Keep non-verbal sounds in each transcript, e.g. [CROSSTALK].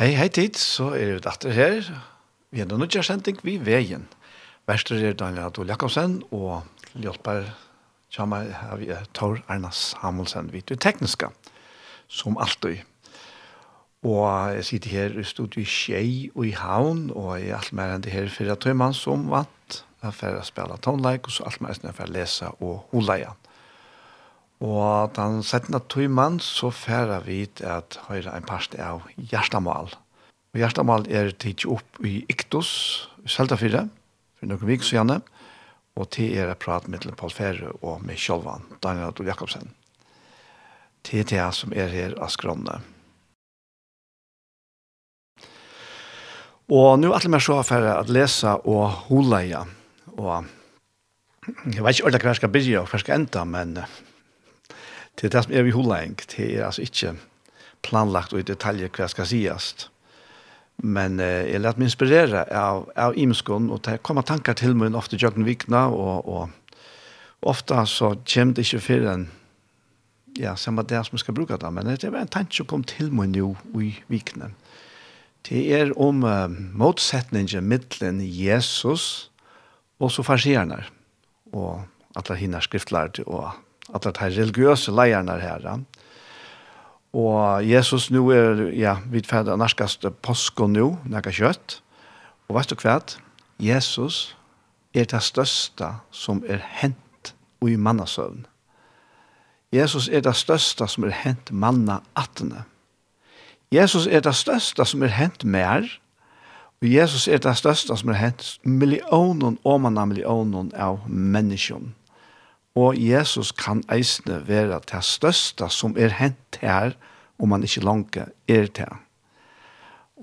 Hei, hei tid, så er vi datter her. Vi er noen utgjørsending vi veien. Verster er Daniel Adol Jakobsen, og hjelper kommer her vi er Tor Ernas Hamilsen, vi er tekniske, som alltid. Og jeg sitter her i studiet Skjei og i Havn, og jeg er alt mer enn det her fire tøymann som vant. Jeg er ferdig å spille tonelike, og så alt mer enn jeg er ferdig å lese og holeie. Ja. Og den settende tøymann så færa vi at høyre en parst av Gjerstamal. Og Gjerstamal er tidsi opp i Iktus, i Seltafire, for noen vik så gjerne, og til er jeg prat med til Paul Fære og med Kjolvan, Daniel Adol Jakobsen. Til det som er her av skronne. Og nå er det mer så for å lese og holeia, og jeg vet ikke hva jeg skal begynne og hva jeg skal enda, men Det er det som er vi holdeng. Det er altså ikke planlagt og i detaljer hva skal sies. Men eh, jeg lærte meg inspirere av, av imskån, og det kommer tanker til meg ofte i vikna, og, og ofte så kommer det ikke for en ja, samme det som jeg skal bruke det, men det er en tanke som kom til meg nå i Vikna. Det er om uh, motsetningen mittelen Jesus og så farsierne, og at det hinner skriftlærte og at det er religiösa leierne her. Och Jesus nu är ja, vid ferdig norskast påske nå, nu, jeg kött. Och vet du kvärt? Jesus är det största som är hänt i mannasövn. Jesus är det största som är hänt manna attene. Jesus är det största som är hänt mer. Och Jesus är det största som är hänt miljonen och manna miljonen av människan. Og Jesus kan eisne være det største som er hent her, om man ikke langt er til.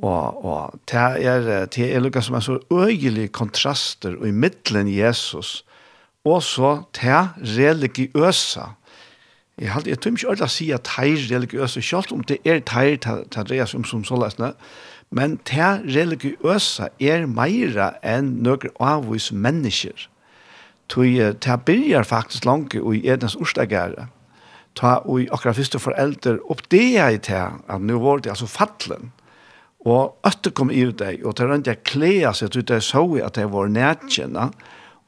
Og, og det er, det er noe som er så øyelig kontraster og i midtelen Jesus, og så det religiøse. Jeg, halte, jeg tror ikke å si at det er religiøse, selv om det er det er det som, som så løsne, men det religiøse er mer enn noen avvis mennesker. Tui, ta byrjar faktisk langt i Edens Orsdagare. Ta og akkurat første foreldre oppdea i det, at nå var det altså fattelen. Og øtter kom i deg, og ta rundt jeg klea seg, jeg trodde jeg så at det var nærkjenne.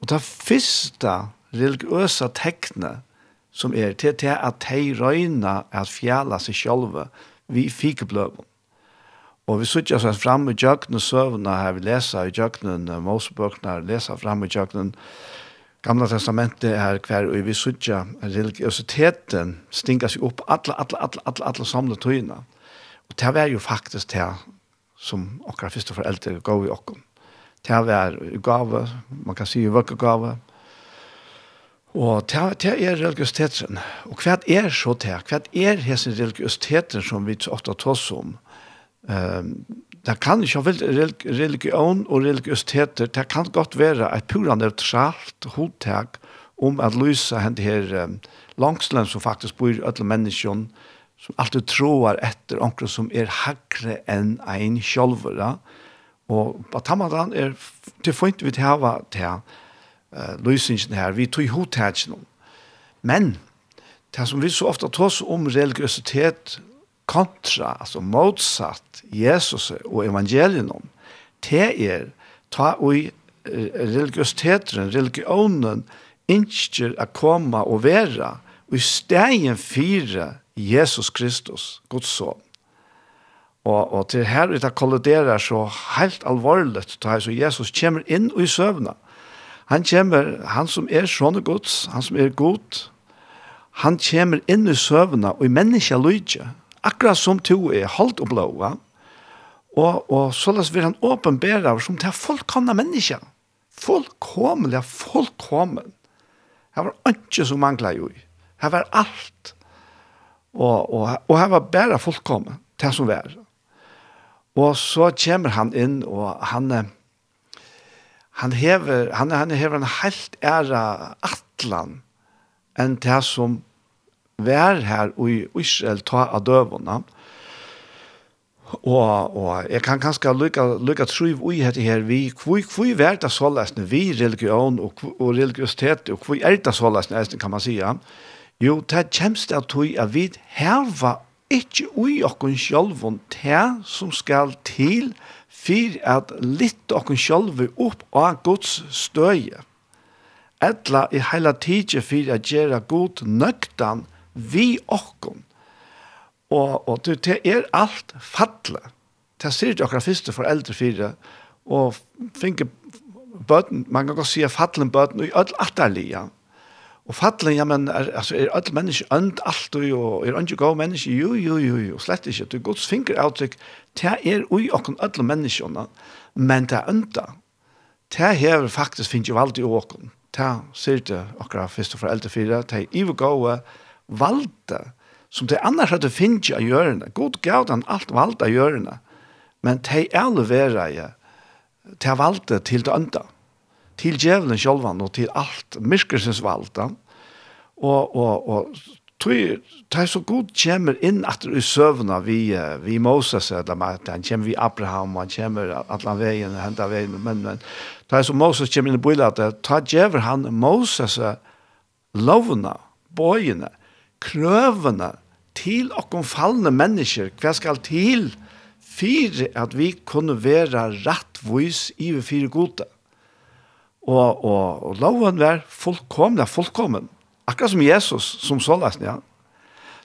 Og ta første religiøse tekne som er til til at de røyna at fjala seg sjølve vi fikk bløven. Og vi sitter oss fram i jøkken og søvnene her vi leser i jøkken, Mosebøkene leser fram i jøkken, og gamla testamentet er hver og vi sutja religiositeten stinga seg opp alla, alla, alla, alla, alla samle tøyene. Og det var jo faktisk det som okkar første foreldre gav i okkom. Det var gave, man kan si vøkkegave, Og det er religiositeten. Og hva er så det? Hva er hese religiositeten som vi ofte tar om? Um, det kan ikke være religion og religiøsiteter, det kan godt være et pura neutralt hodtag om at lyse henne her um, langslen som faktisk bor i alle mennesker, som alltid tror etter onker som er hakre enn ein sjolver. Og på tammadan er til fint vi hava til uh, lysingen her, vi tog hodtagen. Men, det som vi så ofte tar om religiøsitet, kontra, altså motsatt Jesus og evangelium, det er ta ui religiøsiteten, religionen, innskjer å komme og være, og i stegen fire Jesus Kristus, Guds son. Og, og til her det kolliderer så helt alvorlig, ta så Jesus kommer inn i søvna. Han kommer, han som er sånne Guds, han som er god, han kommer inn i søvna og i menneska lydje, akkurat som to er holdt og blåa, og, og således vil han åpenbære som til fullkomne mennesker. Fullkomlig, fullkomne. Her var ikke som manglet jo. Her var alt. Og, og, og her var bare fullkomne til som var. Og så kommer han inn, og han, han hever, han, han hever en helt ære atlan enn til som vær her i Israel ta av døvene. Og, og jeg kan kanskje lykke, lykke tro i dette her, vi, hvor, hvor er det sålesne, vi religion og, og religiøsitet, og hvor er det sålesne, kan man si. Jo, det kommer det til at vi har ikke ui okken sjálfun te som skal til fyr at litt okken sjálfu opp av Guds støye. Etla i heila tidsje fyr at gjera god nøktan til vi okkon. Og, og det er alt fattelig. Det sier ikke akkurat første foreldre fire, og finke bøten, man kan godt si at fattelen bøten, og i ødel atterlige. Og fattelen, ja, men er, altså, er ødel menneske ønd alt, og er ønd gode menneske, jo, jo, jo, jo, slett ikke. Det er gods fingeravtrykk, det er ui okken ødel menneskene, men det er ønda. Det her faktisk finner jo alltid åkken. Det sier det akkurat første foreldre fire, det er ivegående, valde som de annars hadde finnet av hjørne. God gav den alt valde av hjørne, men de elevera jeg til valde til det ønda, til djevelen sjølvan og til alt myrkersens valde. Og, og, og Det er så god kommer inn at i søvna vi, vi Moses, eller han kommer vi Abraham, han kommer alle veien, henta veien, men, men tøy så Moses kommer inn i bøyla, at ta djever han Moses lovna, bøyene, krøvene til okkom fallende mennesker, hva skal til for at vi kunne være rettvis i vi fire gode. Og, og, og loven var fullkomne, fullkommen. Akkurat som Jesus, som så løsne, ja.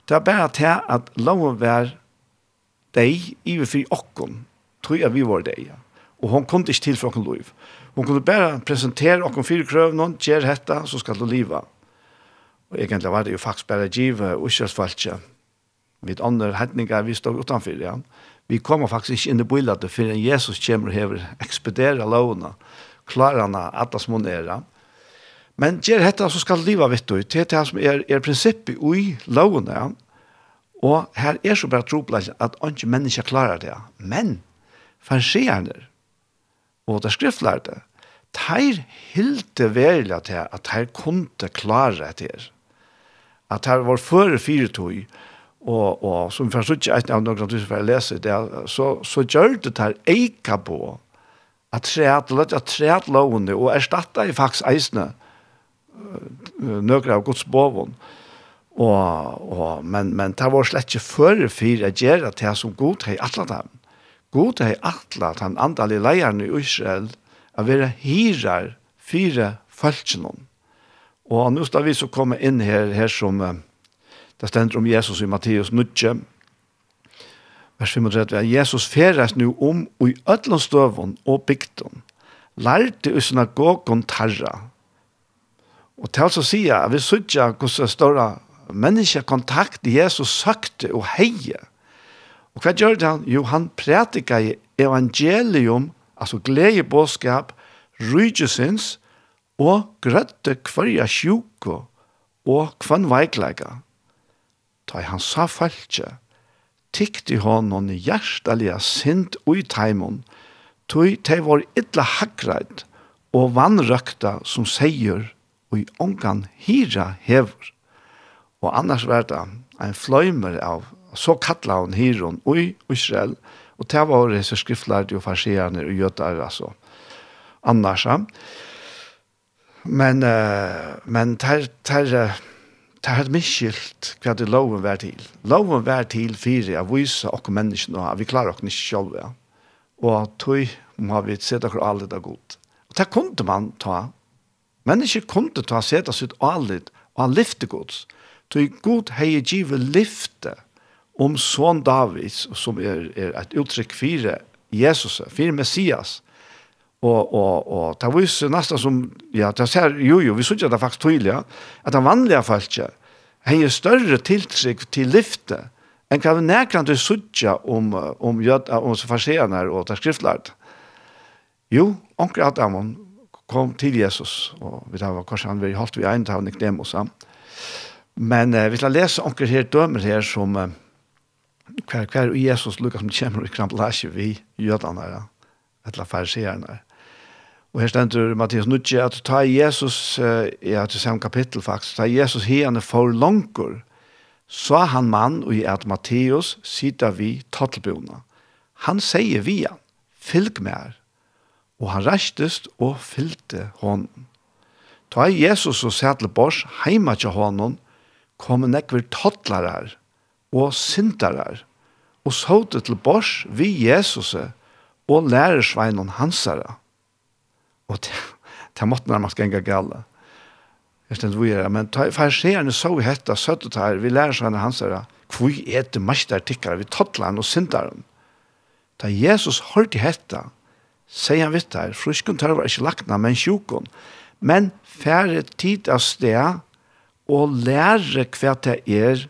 Det er bare til at loven var deg i vi fire okken, tror jeg vi var deg, ja. Og hon kom ikke til for okken lov. Hon kunne bare presentere okken fire krøvene, gjør dette, så skal du livet Og egentlig var det jo faktisk bare givet uskjørsfaltje. Mitt andre hetninger, vi stod utenfor, ja. Vi kommer faktisk ikke inn i bøylet før Jesus kommer og hever ekspedere lovene, klarer han at det smonere. Men gjør dette så skal livet, vet du, til det som er, er prinsippet i lovene, og her er så bare troplass at ikke mennesker klarer det. Men, farsierner, og det skriftlærte, teir hilde verilig til at teir kunde klare det her at her var før fire tog, og, og som først ikke er av noen tusen for jeg leser det, så, så gjør det her eika på at træt, lett at træt lovende, og erstatta i faktisk eisene nøkere av Guds bovån. Og, og, men, men det var slett ikke før fire å gjøre det som god har atlet dem. God har atlet han andalige leierne i Israel, å være hyrer fire følelsene. Og nå skal vi så komme inn her, her som det stender om Jesus i Matteus 9, vers 35, at Jesus feres nu om og i ødlån støvån og bygden, lærte i synagogen tarra. Og til å si at vi sørger hvordan større mennesker kontakt Jesus søkte og heie. Og hva gjør han? Jo, han prædiker evangelium, altså gledebåskap, rydgjøsins, og grøtte kvarja sjuko og kvann veiklega. Ta han sa falskje, tykti honom i hjertalega sint ui taimon, tog tei var illa hakreit og vannrøkta som seier ui ongan hira hever. Og annars var det en fløymer av, så kalla hon hiron ui Israel, og det var disse skriftlærde og farsierne og gjøtar, altså. Annars, Men, uh, men ter, ter, ter hadde miskilt hva det loven var til. Loven var til fire av vise oss menneskene, og vi klarer oss ikke selv. Ja. Og tog må vi sette oss alle det godt. Og det kunne man ta. Mennesker kunne ta sette oss ut alle og han lyfte gods. Tog god hei givet lyfte om sånn Davids, som er, er et uttrykk fire Jesus, fire Messias, Og, og, og det viser nesten som, ja, det ser, jo, jo, vi synes det faktisk tydelig, ja, at den vanlige falskje, han er større tiltrykk til lyftet, enn hva vi nærkant vi synes om, om, jød, om farsener og det skriftlært Jo, onker Adamon kom til Jesus, og vi tar var kanskje han var i halvt vi egnet av Nicodemus, ja. Men eh, vi skal lese onker her dømer her som, eh, hver, hver Jesus lukkar som kommer i krampelasje vi jødene, ja, eller farseerne, her. Og her stender Mathias Nudje at ta Jesus, ja, til samme kapittel faktisk, ta Jesus hene for langkur, så han mann og i at Mathias sitter vi tattelbjona. Han sier vi han, fylg mer, og han restest og fylte hånden. Ta Jesus og sæt til bors, heima til hånden, kom nekver her, og syndarar, og såte til bors vi Jesus og lærersveinen hansara. Og det måtte nærmest gænga gale. Jeg stedet hvor er, men farserende så i hetta, søtt og tar, vi lærer seg hans herre, hvor er det mest artikkere, vi tottler og synder han. Da Jesus hørte hetta, sier han vidt der, fruskun tar var ikke lakna, men sjukon, men færre tid av sted, og lære hva det er,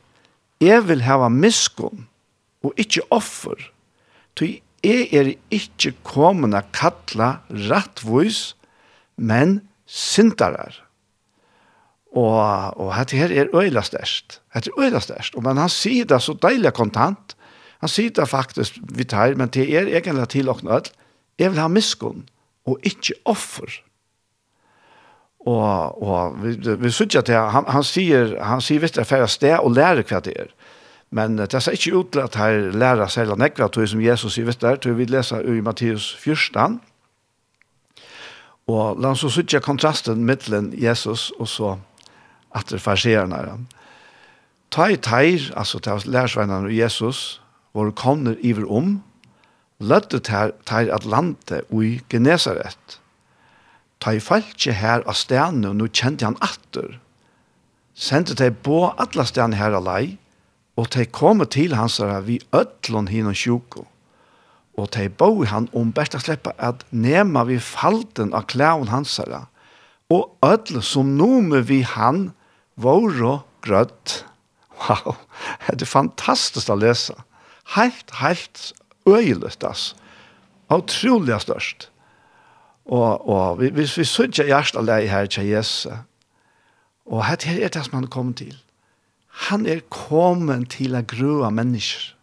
jeg vil hava miskunn, og ikke offer, til jeg er ikke kommet å kalle rettvis, men syndarar. Og, og dette her er øyla størst. Dette er øyla størst. Og men han sier det så deilig kontant. Han sier det faktisk vi tar, men det er egentlig til åkne ødel. Jeg vil ha miskunn, og ikke offer. Og, og vi, vi synes at han, han sier, han sier visst det er færre sted og lærer hva det er. Men det ser ikke ut til at her lærer seg eller nekva tog som Jesus sier vet du, tog vi leser i Matteus 14. Og la oss så sitte kontrasten mittelen Jesus og så at det farserende er. Ta i teir, altså til lærersveinene og Jesus, hvor kommer iver om, løtte teir at lande ui Genesaret. Ta i falskje her av stedene, og nå kjente han atter. Sendte teir på alle stedene her alai, Og de kom til hans her, vi ødlån hinn og sjuko. Og de bo han om best å slippe at nema vi falten av klæven hans her. Og ødlån som nome vi han våre grøtt. Wow, det er fantastisk å lese. Helt, helt øyeløst, altså. Utrolig størst. Og, og hvis vi, vi sørger hjertet av deg her til Jesus, og her er det som han kom til Han er kommet til å grua mennesker.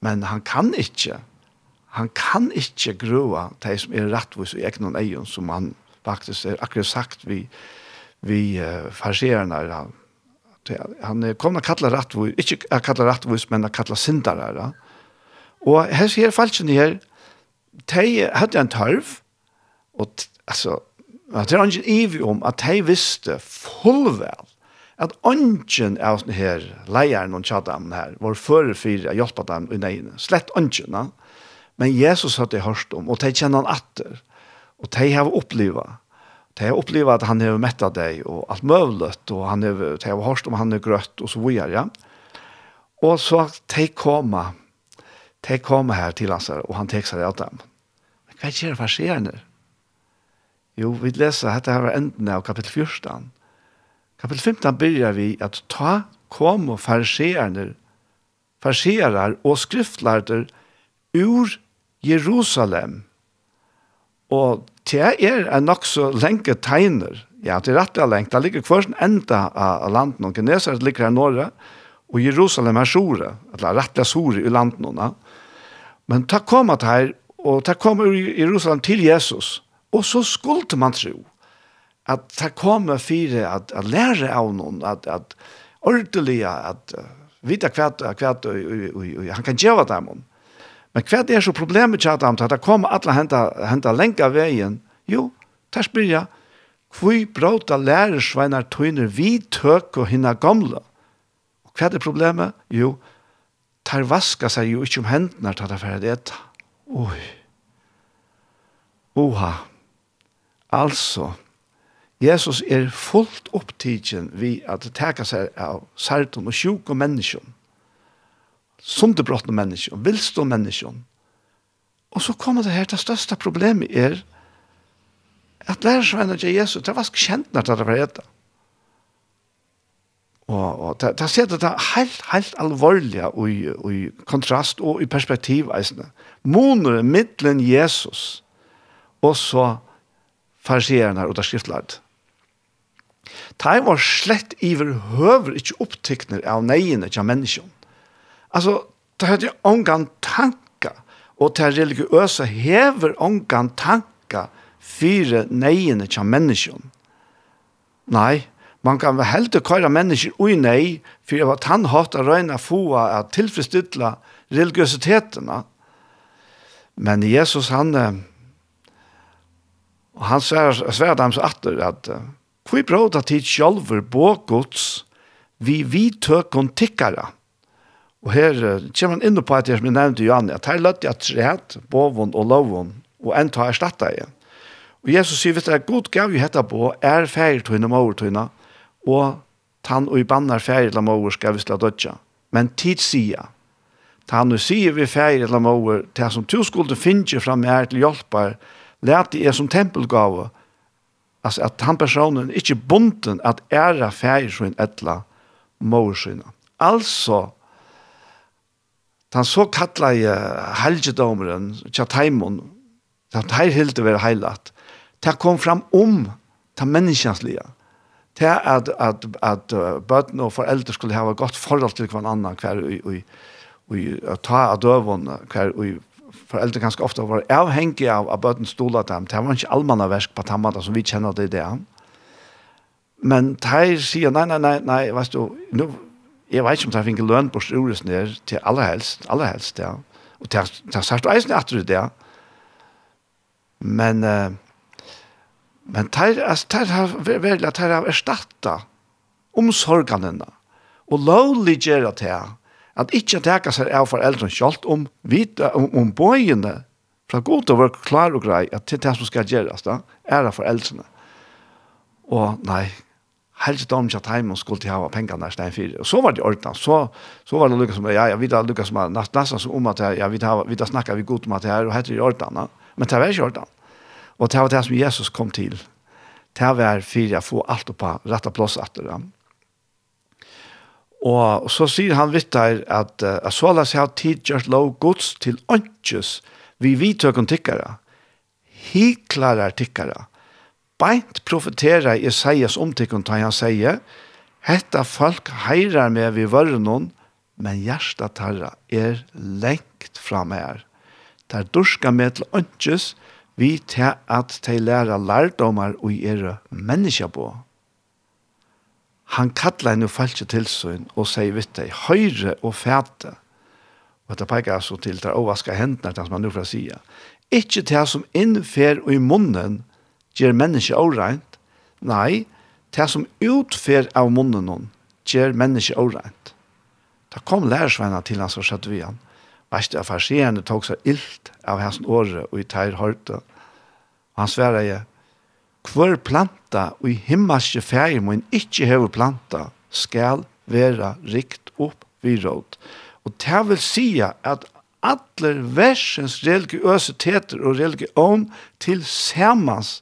Men han kan ikke. Han kan ikke grua de som er rettvis i egen egen, som han faktisk er akkurat sagt vi, vi uh, farserende av. Han er kommet til å kalle rettvis, ikke å kalle rettvis, men å kalle sindere. Da. Og her sier falskene her, de hadde en tørv, og altså, det er ikke ivig om at de visste fullvel at ungen av sånne her leieren og tjadamene her var før for å hjelpe dem i nøyene. Slett ungen, ja. men Jesus hadde jeg hørt om, og de kjenner han atter, og de har opplevet. De har opplevet at han har mettet deg, og alt møvlet, og han har, de har hørt om han er grøtt, og så videre. Ja. Og så de kommer, de kommer her til hans, og han tek seg av dem. Men hva er det for skjer Jo, vi leser dette her var enden av kapittel 14, Kapitel 15 byrjar vi at ta kom og farseerne, farseerar og skriftlærder ur Jerusalem. Og det er en nok så lenge tegner. Ja, det er rett og lenge. Det ligger først enda av landet. Og Geneser ligger her norra, og Jerusalem er sore. Eller rett og sore i landet. Men ta kom at her, og ta kom ur Jerusalem til Jesus. Og så skulle man tro at det kommer fire at, at lære av noen, at, at ordelig, at uh, vite hva, hva han kan gjøre dem om. Men hva er så problemet til dem, at det kommer alle henta, henta lenge av veien? Jo, der spyr jeg, hvor bråta lærersveinar tøyner vi tøk og hinna gamle? Og hva er problemet? Jo, tar vaska seg jo ikke om hendene til det ferdig etter. Oi. Oha. Altså, Jesus er fullt opptidgen vi at det teka seg av sarton og sjuk og menneskjon, sundebrottne menneskjon, vilstå menneskjon. Og så kommer det her, det største problemet er at lærersvenner til Jesus, det var kjent når det var etter. Og, og det, det ser det helt, helt alvorlige og i, og i kontrast og i perspektiv. Moner mittlen Jesus og så farsierne og det skriftlagt. Time var slett iver høver ikke opptikner av neiene til menneskene. Altså, det hadde jo ångan tanka, og til religiøse hever ångan tanka fire neiene til menneskene. Nei, man kan vel heldig køyre mennesker ui nei, for jeg var tannhatt av røyna foa at tilfredsstilla religiøsitetene. Men Jesus, han, han sver, sver dem så atter at, at Hvor bråda tid sjálfur bågods vi vi tøkon tikkara. Og her kommer man inn på at jeg nevnte Johanne, at her løtte jeg tret, bovon og lovon, og enn tar erstatta igjen. Og Jesus sier, vet du, god gav jo hette på, er feir tøyne maur tøyne, og tann og i bannar feir la maur skal vi slå dødja. Men tid sier, tann og sier vi feir la maur, til som tu skulle finne fram her til hjelpar, lærte jeg som tempelgave, Alltså att han personen inte bunden att ära färger så en ettla morsyna. Alltså han så kallar jag helgedomren Chatimon. Han här helt över heilat. Det kom fram om ta människansliga. Det är att att att barn och föräldrar skulle ha ett gott förhållande till varandra kvar och och ta adövon kvar och foreldre ganske ofte var avhengig av at bøten stola dem. Det var ikke allmanna versk på tammata som vi kjenner det i det. Men de sier, nei, nei, nei, nei, vet du, nu, jeg vet ikke om de finner løn på styrelsen der til aller helst, aller helst, ja. Og de har sagt eisen etter det, ja. Men, uh, men de, altså, de har vært, at de har erstattet omsorgene og lovlig gjør det til at ikkje teka seg av foreldrene sjalt om, vita, om, om bøyene, fra god og være klar og grei, at det som skal gjøres da, er av foreldrene. Og nei, helst dom ikke at heimen skulle til å ha penger nær stein fire. Og så var det ordnet. Så, så var det lukket som, ja, ja, vi at lukket som er nesten som om at jeg, jeg vi at snakket vi godt om at det her, og heter det ordnet. Men det var ikke ordnet. Og det var det som Jesus kom til. Det var fire, å få alt på rette plass etter dem. Og så sier han vidt der at uh, så la seg ha tid gjørt lov gods til åndkjøs vi vidtøkken tikkere, hiklare tikkere. Beint profeterer Isaias om tikkene da han sier, hetta folk heirar med vi vørnen, men hjärsta tarra er lengt fram her. Der durska med til åndkjøs vi til at de lærer lærdomar og gjøre mennesker på han kallar henne falske tilsyn og sier vitt deg, høyre og fæte. Og det peker altså til der overvaska hendene, det som han nu får si. Ikke det som innfer og i munnen gjør mennesket åreint. Nei, det som utfer av munnen noen gjør mennesket åreint. Da kom lærersveina til hans og skjøtte vi han. Vest av farsierne tok seg illt av hans åre og i teir hørte. Han sverre jeg, hver planta og i himmelske ferie må en ikke heve planta skal være rikt opp vid råd. Og det vil si at alle versens religiøsiteter og religion til samans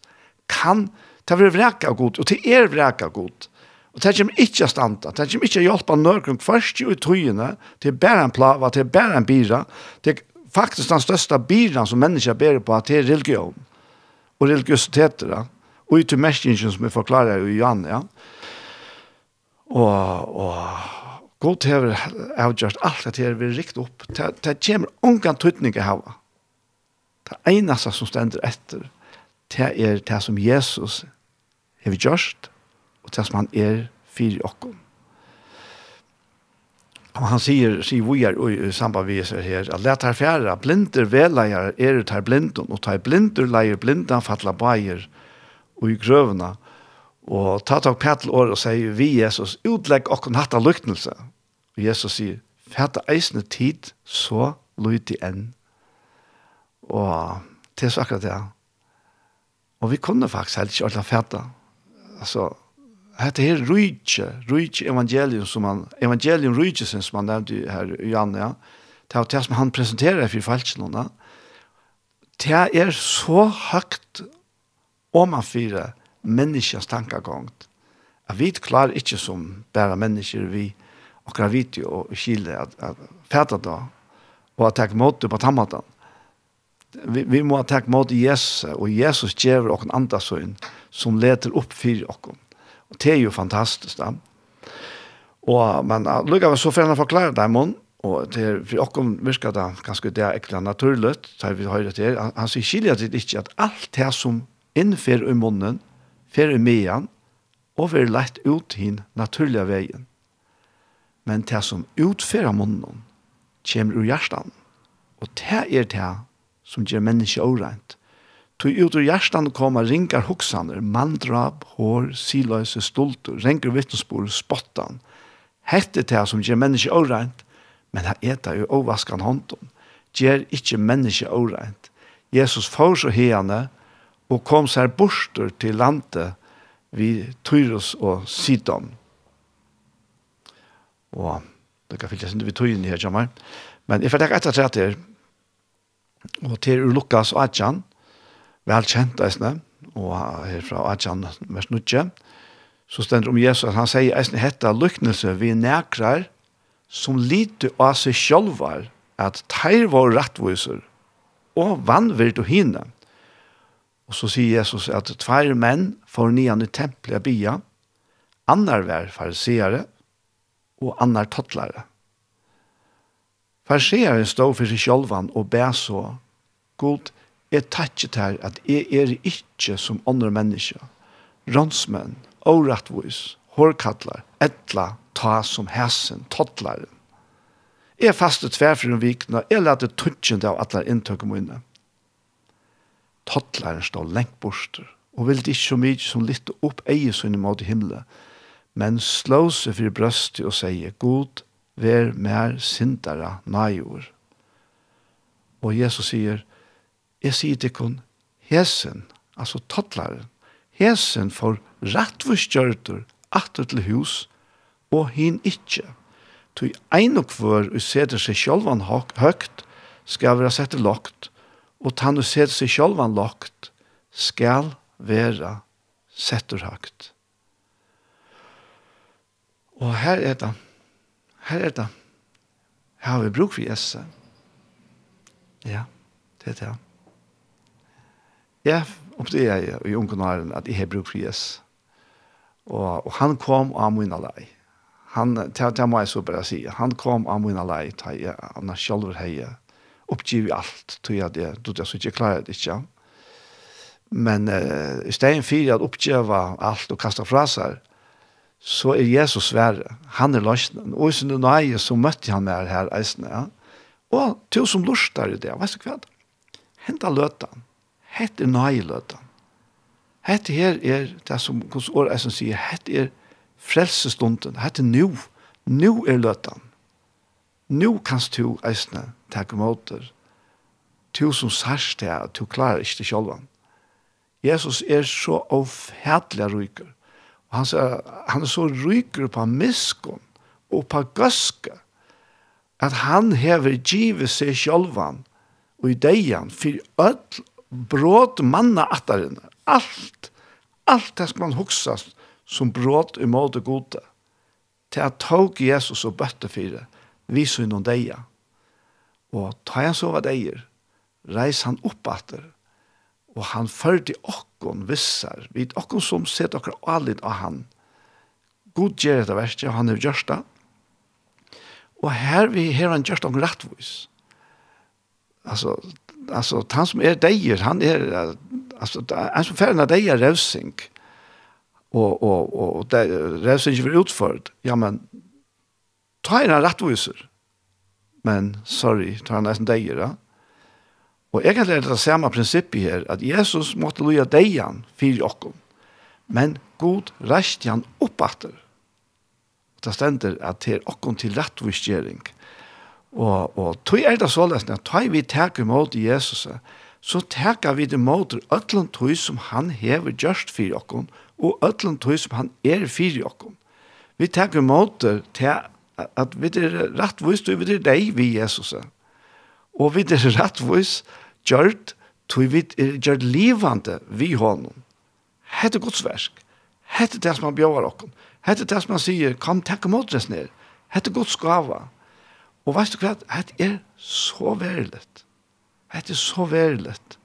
kan ta vil vreka god, og til er vreka god. Og det kommer ikke å standa, det kommer ikke å hjelpe noen først i tøyene, til bare en plava, til bare en bira, til faktisk den største biran som mennesker ber på, til religion og religiøsiteter. Og til mestingen som vi forklarer i Jan, ja. Og, og god hever avgjørt alt det her vi rikt opp. Det, det kommer ungan tøytning i hava. Det eneste som stender etter, det er det som Jesus hever gjørst, og det som han er fyr i okkom. Og han sier, sier vi er i samband vi er her, at let her fjæra, blinder veleier er det her blinden, og tar blinder leier blinden, fatla baier, og i grøvene, og ta tak Petel år og sier, vi Jesus, utlegg okken hatt av lyktelse. Og Jesus sier, fæta eisne tid, så lyd i enn. Og til så akkurat det. Og vi kunne faktisk helt ikke alle fæta. Altså, dette her rydtje, rydtje evangelium som han, evangelium rydtje som han nevnte her i Jan, ja. Det er det som han presenterer for falskene. Det er så høyt om man fyrer menneskens tankagångt. Jeg vet klarar ikke som bare mennesker vi og gravit og skilde at, at fæta da og at ta emot på tammatan. Vi, vi må ta mot Jesus og Jesus gjør och en andra syn som leter upp fyrir oss. Og det är ju fantastiskt. Og Och man lukar så för att dem det Og det er, for okkom virka det ganske det er ekkert naturligt, så vi høyre til, han sier skilja det ikke at alt det som innfer i munnen, fer i mejan, og fer lett ut hin naturliga vegen. Men det som utfer av munnen, kommer ur hjertan, og det er det som gjør menneske åreint. Tog ut ur hjertan kommer ringar hoksaner, mandrap, hår, siløse, stolter, renker vittnesbor, spottan. Hette det som gjør menneske åreint, men det er det jo overvaskan hånden. Gjør ikke menneske åreint. Jesus får så hene, og kom seg borster til landet vi Tyrus og Sidon. Og det kan fylles ikke vi tøyen her, jammer. Men jeg får tenke etter tredje og til Lukas og Adjan, velkjent eisne, og her fra Adjan, vers snutje, så stender om Jesus, han sier eisen hetta lyknelse vi nekrar, som lite av seg sjølvar, at teir var rettviser, og vannvirt og hinne. Og så sier Jesus at tvær menn får nian i tempelet av bya, annar vær fariseare og annar tottlare. Fariseare stod for seg sjolvan og bæ så, God, jeg takkje her at jeg er ikke som andre mennesker, ronsmenn, årettvis, hårkattler, etla, ta som hæsen, tottlare. Jeg fastet tverfri om vikna, jeg lette tutsjende av atler inntøkken mine. Tottlaren stod lengt borster, og ville ikke så mye som litt opp eie sønne mot himmelen, men slå seg for brøstet og sier, God, vær mer sindere nægjord. Og Jesus sier, jeg sier til kun hesen, altså tottlaren, hesen for rettforskjørter, atter til hus, og hin ikkje. Tui ein og kvør og seder seg sjálvan høgt, skal være sette lagt, og tann og ser seg sjálvan lagt, skal vera settur hakt. Og her er det, her er det, her har vi bruk for Jesse. Ja, det er det. Jeg oppdager jeg i ungenaren at jeg har bruk for Jesse. Og, og han kom av min alai. Han, det, det må jeg så bare si, han kom av min alai, ta jeg, annars sjálfur heie, oppgiv alt, tror jeg det, du det så ikke klarer det ikke. Men uh, i stedet for at oppgjeva alt og kasta fra seg, så er Jesus svære. Han er løsnen. Og i sin nøye så møtte han meg her eisene. Ja. Og til som lurstar i det, vet du hva? Henta løtan. Hette er nøye løtan. Hette her er, det som Guds år som sier, hette er frelsestunden. Hette er nu. Nu er løtan. Nu kanst du eisene takk måter. Du som sørst det, du klarer ikke det selv. Jesus er så avhætlig ryker. Og han, sier, han er så ryker på miskunn og på gøske, at han hever givet seg sjølvan og i deian for öll bråd manna attarene. Alt, alt det skal man huksa som bråd i måte gode. Til at tog Jesus og bøtte for det, vi så innom deian. Og ta han så var deier, reis han opp atter, og han førte okkon vissar, vid okkon som sett okkar allit av han. God gjør det verste, og han er gjørst det. Og her vi har han gjørst okkar rettvis. Altså, altså, han som er deier, han er, altså, han som ferdig av deier revsing, og, og, og, og revsing er utført, ja, men, ta en rettviser, men sorry, tar han nesten deg, da. Og egentlig er det det samme prinsippet her, at Jesus måtte loja deian för okkom, men god reist han oppatter. Det stender at det er okkom til rettvisgjering. Og, og tog er det såleis, at tog vi teker mot Jesus, så teker vi det mot ötlen tog som han hever gjørst fyrir okkom, og ötlen tog som han er fyrir okkom. Vi teker mot det til at vi er rettvis, du er deg vi Jesus. Og vi er rettvis, gjørt, tog vi er gjørt livande vi honom. Hette Guds versk. Hette det som han bjør dere. Hette det som han sier, kom, takk imot oss ned. Hette Guds gava. Og veist du hva, hette er så verilet. Hette er så verilet.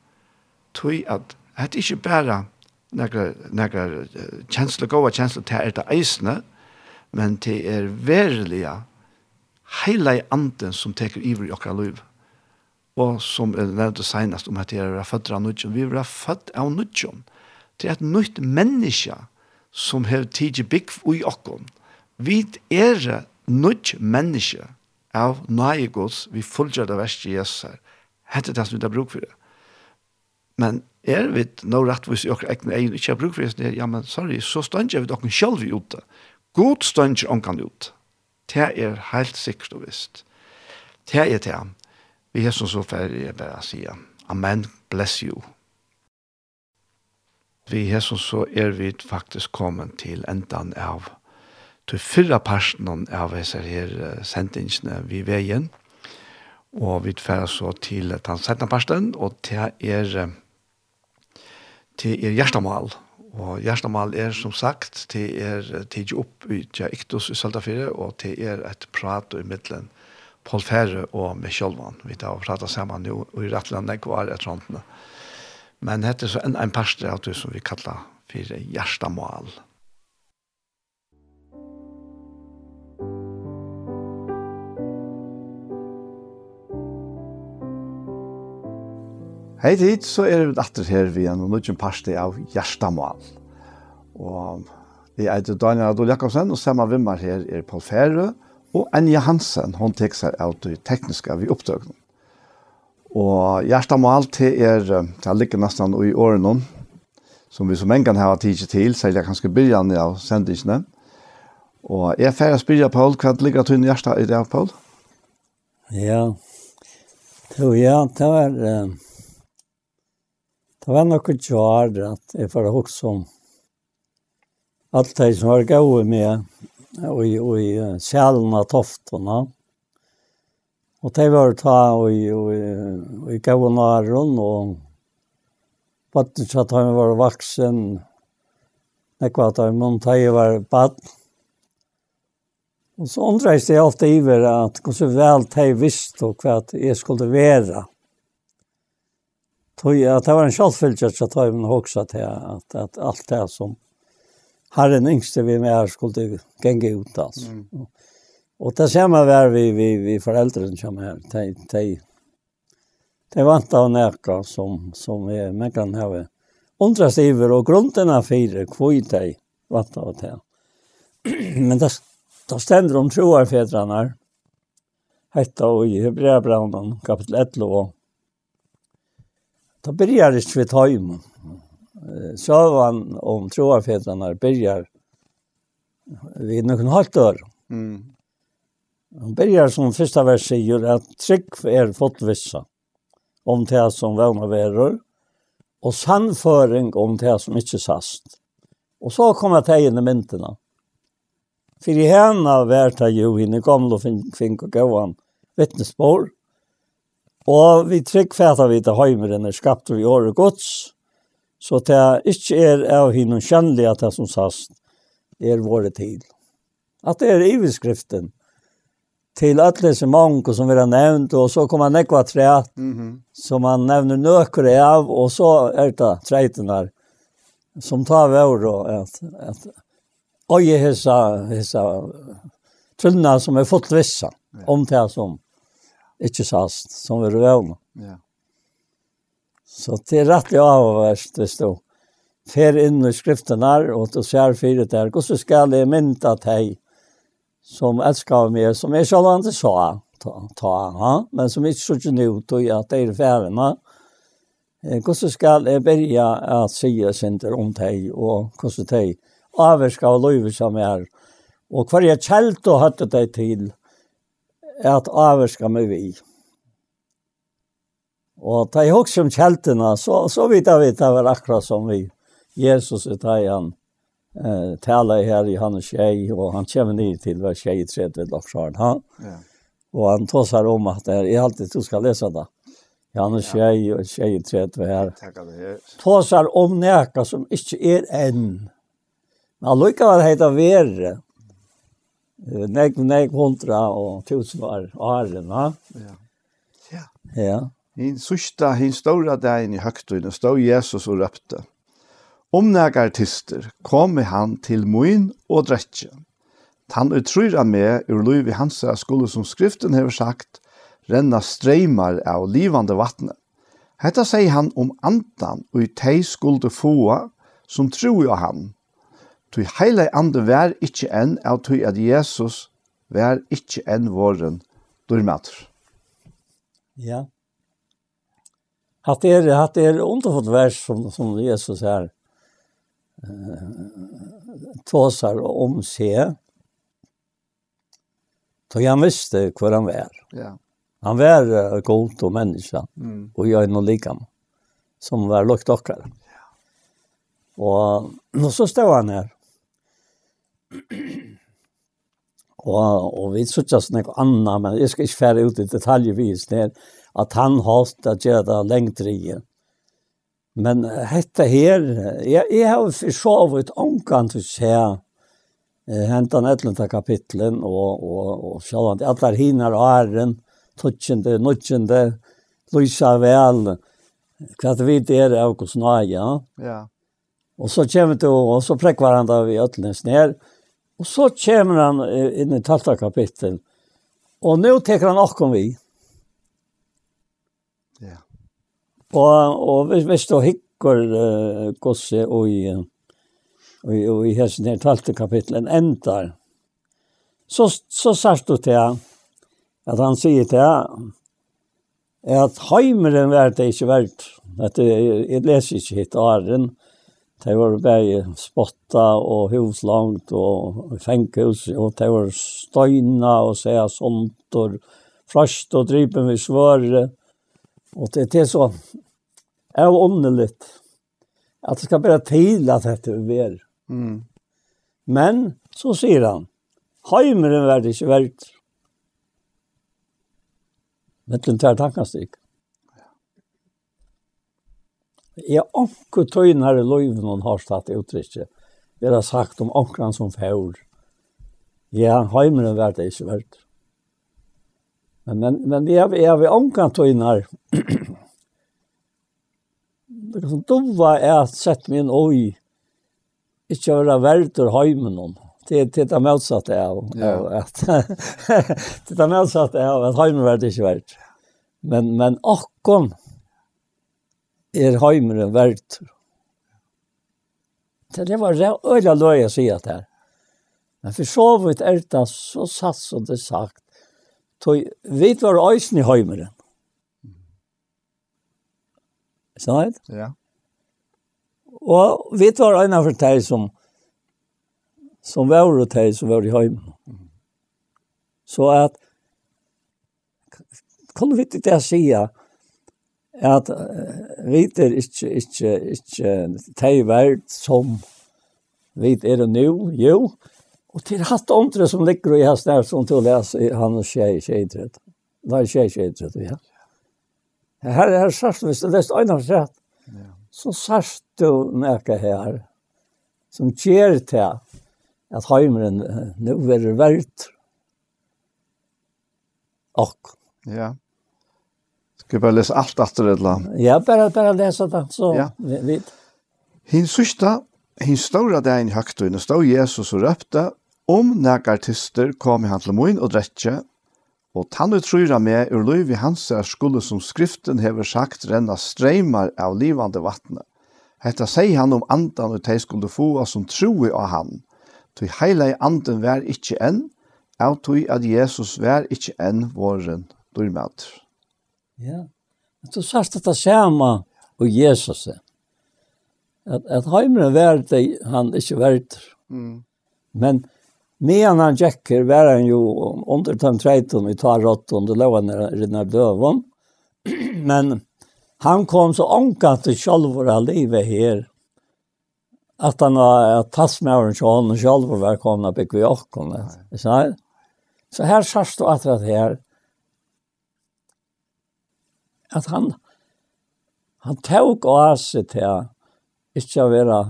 Tui at, hette ikke bare nekra, nekra kjensle, gode kjensler til er det eisene, men det er verilige heila anden som teker iver i okra liv. Og som er nevnt senast om at det er født av nødjon. vi er født av nødjon. Det er et nytt menneske som har tidlig bygg i okkon. Vi er nødt menneske av nøye gods. vi fullgjør det verste Jesus her. Hette det som vi har bruk for det. Men er vi nå rettvis i okra egne egen ikke har bruk for det, ja, men sorry, så stønner vi dere selv i ute. God stund ikke ut. Det er helt sikkert og visst. Det er det. Vi er som så ferdig jeg bare sier. Amen, bless you. Vi er som så er vi faktisk kommet til endan av til fyrra parten av disse her sendingsene vi veien. Og vi er så til den sendte parten, og det er, det er hjertemål. Og hjertemål er som sagt, det er tidlig opp i Iktus i Søltafire, og det er et prat i midtelen Paul Ferre og med Kjolvan. Vi tar og prater sammen nå, og i rettland jeg var et sånt. Men dette er så en, en parster av det som vi kallar for hjertemål. Hei tid, så er vi atter her vi en nødgjøn parste av Gjerstamal. Og vi er til Daniel Adol Jakobsen, og samme vimmer her er Paul Færø, og Anja Hansen, hun tek seg av det tekniske vi opptøkene. Og Gjerstamal til er, det ligger nesten i årene, som vi som en gang har tid til, så jeg kanskje begynner av sendingene. Og jeg er ferdig å spørre, Paul, hva ligger til Gjerstamal i det, Paul? Ja, tror jeg, det var... Uh Det var noe kjær at jeg får huske om alt det som var gode med og i, og i sjælen av toftene. Og det var ta og i, og i, og næren og vatten så at han var vaksen. Nekva at han måtte ha var bad. Og så undreis det ofte iver at hvordan vel de visste og hva jeg skulle være. Tog jag det var en självfylld att jag tar också att, att, att allt det som Herren yngste vi med här skulle gänga ut alltså. Mm. Och det samma var vi, vi, vi föräldrar som här. De, de, de vant av näka som, som vi, man kan ha undras över och grunderna för kvoj de vant av det. [CLEARS THROAT] Men det, det ständer om troarfedrarna. Hetta och i Hebreabraunen kapitel 11 Då börjar det vid hem. Sövan om troarfäderna börjar vid någon halvt år. Mm. Han börjar som första vers säger att trygg är fått vissa om det som värna väror och sannföring om det som inte sast. Och så kommer det in i myntorna. För i henne var det ju henne gamla fink och gåan vittnesbord. Og vi trygg fæta vi til heimeren er skapt vi året gods, så det ikke er av hinnom kjennelig at det som sast er våre tid. At det er iverskriften til alle disse mange som vi har nevnt, og så kommer han ekva træt, mm -hmm. som han nevner nøkere av, og så er det treiten der, som tar vår, og at, at øye hessa, hessa, trullene som er fått vissa, ja. om det som ikke sast, som vi røvna. Ja. Så det er rettelig avverst, hvis du fer inn i skriften her, og du ser fire der, hvordan skal jeg mynda deg som elsker meg, som jeg selv ikke sa, ta, ta, ha? men som ikke så ikke nå, tog at det er færene. Hvordan skal jeg begynne å si synder om deg, og hvordan deg avversker og løyver som er, og hver jeg kjelt og hatt deg til, og at avvarska meg vi. Og ta i hoks om kjeltene, så, så vidt jeg vet det var akkurat som vi. Jesus er ta i han, eh, taler her i hans tjej, og han kommer ned til hver tjej i tredje loppsjaren. Han, ja. Og han tåsar om at det er alltid du skal lese det. Han og tjej og tjej i tredje her. Tåsar om nekka som ikke er en. Men han lukkar var heita verre nek, nek hundra og tusen var åren, va? Ja. Ja. Ja. Hin sørsta, hin stora där i høgtøyne, stod Jesus og røpte. Om nek artister, kom han til moin og drekje. Han utryr av meg ur liv i hans skole som skriften hever sagt, renna streimar av livande vatne. Hetta sier han om andan og i tei skulde få som tror jo han, Tui heile ande vær ikkje enn av tui at Jesus vær ikkje enn våren dyrmater. Ja. Hatt er, hatt er underfått vers som, som Jesus her uh, tåsar om seg. Så han visste hvor han var. Ja. Han var uh, god og menneske, mm. og gjør noe likam, som var lukt okkar. Ja. Og, og så stod han her, og, og vi suttas noe annet, men jeg skal ikke fære ut i detaljvis der, at han holdt at gjøre det lengt rige. Men hette her, jeg, jeg har forsovet omkant til å se hentan etlenta kapitlen og, og, og sjålant, atler hinar og æren, tutsjende, nutsjende, lysa vel, hva det vidt er av hos nøye. Ja. Og så kommer det, og så prekker han da vi øtlens ned, og Og så kommer han inn i talta kapittel. Og nå teker han okkom vi. Ja. Og, og hvis hvis du hikker uh, gosse og i, og, og i hessen her talte kapitlen endar, så, så sagt du til at han sier til at heimeren var det ikke verdt. At jeg, jeg leser ikke hitt åren, Det var bare spotta og huslangt og fengehus, og det var støyna og se sånt, og frasht og drypen vi svare. Og det, det er så, er jo åndelig, at det skal bare til at dette er vær. Mm. Men, så sier han, heimeren var det ikke verdt. det tar tankastikk. Jeg anker tøyner i løyven og har stått uttrykket. Det har sagt om akkurat som fjord. Ja, heimeren var det ikke vært. Men, men, men jeg, jeg vil anker tøyner. det er sånn [CLEARS THROAT] dova er at sett min øy. Ikke være verdt og heimeren. Det er det motsatte av. Ja. At, det er motsatte av at heimen var det ikke vært. Men, men akkon, er heimeren verdt. Så det var øyla løy å si at det er. Men for så vidt er det så satt som det sagt. Tøy, vi var øysen i heimeren. Sånn? Ja. Og vi var øyne for deg som som var og deg som var i heimeren. Så at kan du vite det jeg sier, at vit er ikke, ikke, ikke teg verd som vit er nu, jo. Og til hatt andre som ligger i hans nær som til å lese han og tjei, tjei, tjei, nei, tjei, tjei, tjei, ja. Her er sørst, hvis du lest øyne rett, så sørst du nekka her, som kjer til at heimeren nu er verdt. Og. Ja. Ska bare lese allt efter det. Ja, bare, bare lese det så ja. vid. Hin hinn hin stora där i högtiden stod Jesus og røpte, om när artister kom i han till og och og tannu trúra med ur løyv i hans er skulle som skriften hever sagt renna streymar av livande vatne. Hetta seg han om andan og tei skulle få som troi av han. Tui heila i anden vær ikkje enn, av tui at Jesus vær ikkje enn våren dyrmater. Ja. Men du sørst at det samme og Jesus. At, at heimeren vært det, han ikke vært. Mm. Men medan han tjekker var han jo under de 13 i tar rått under loven rinna døven. Men han kom så ångat til sjálvora livet her att han har tatt med honom så og sjølver var välkomna og kviakon. Så här så her sars du at det här at han, han tok av seg til ikke å være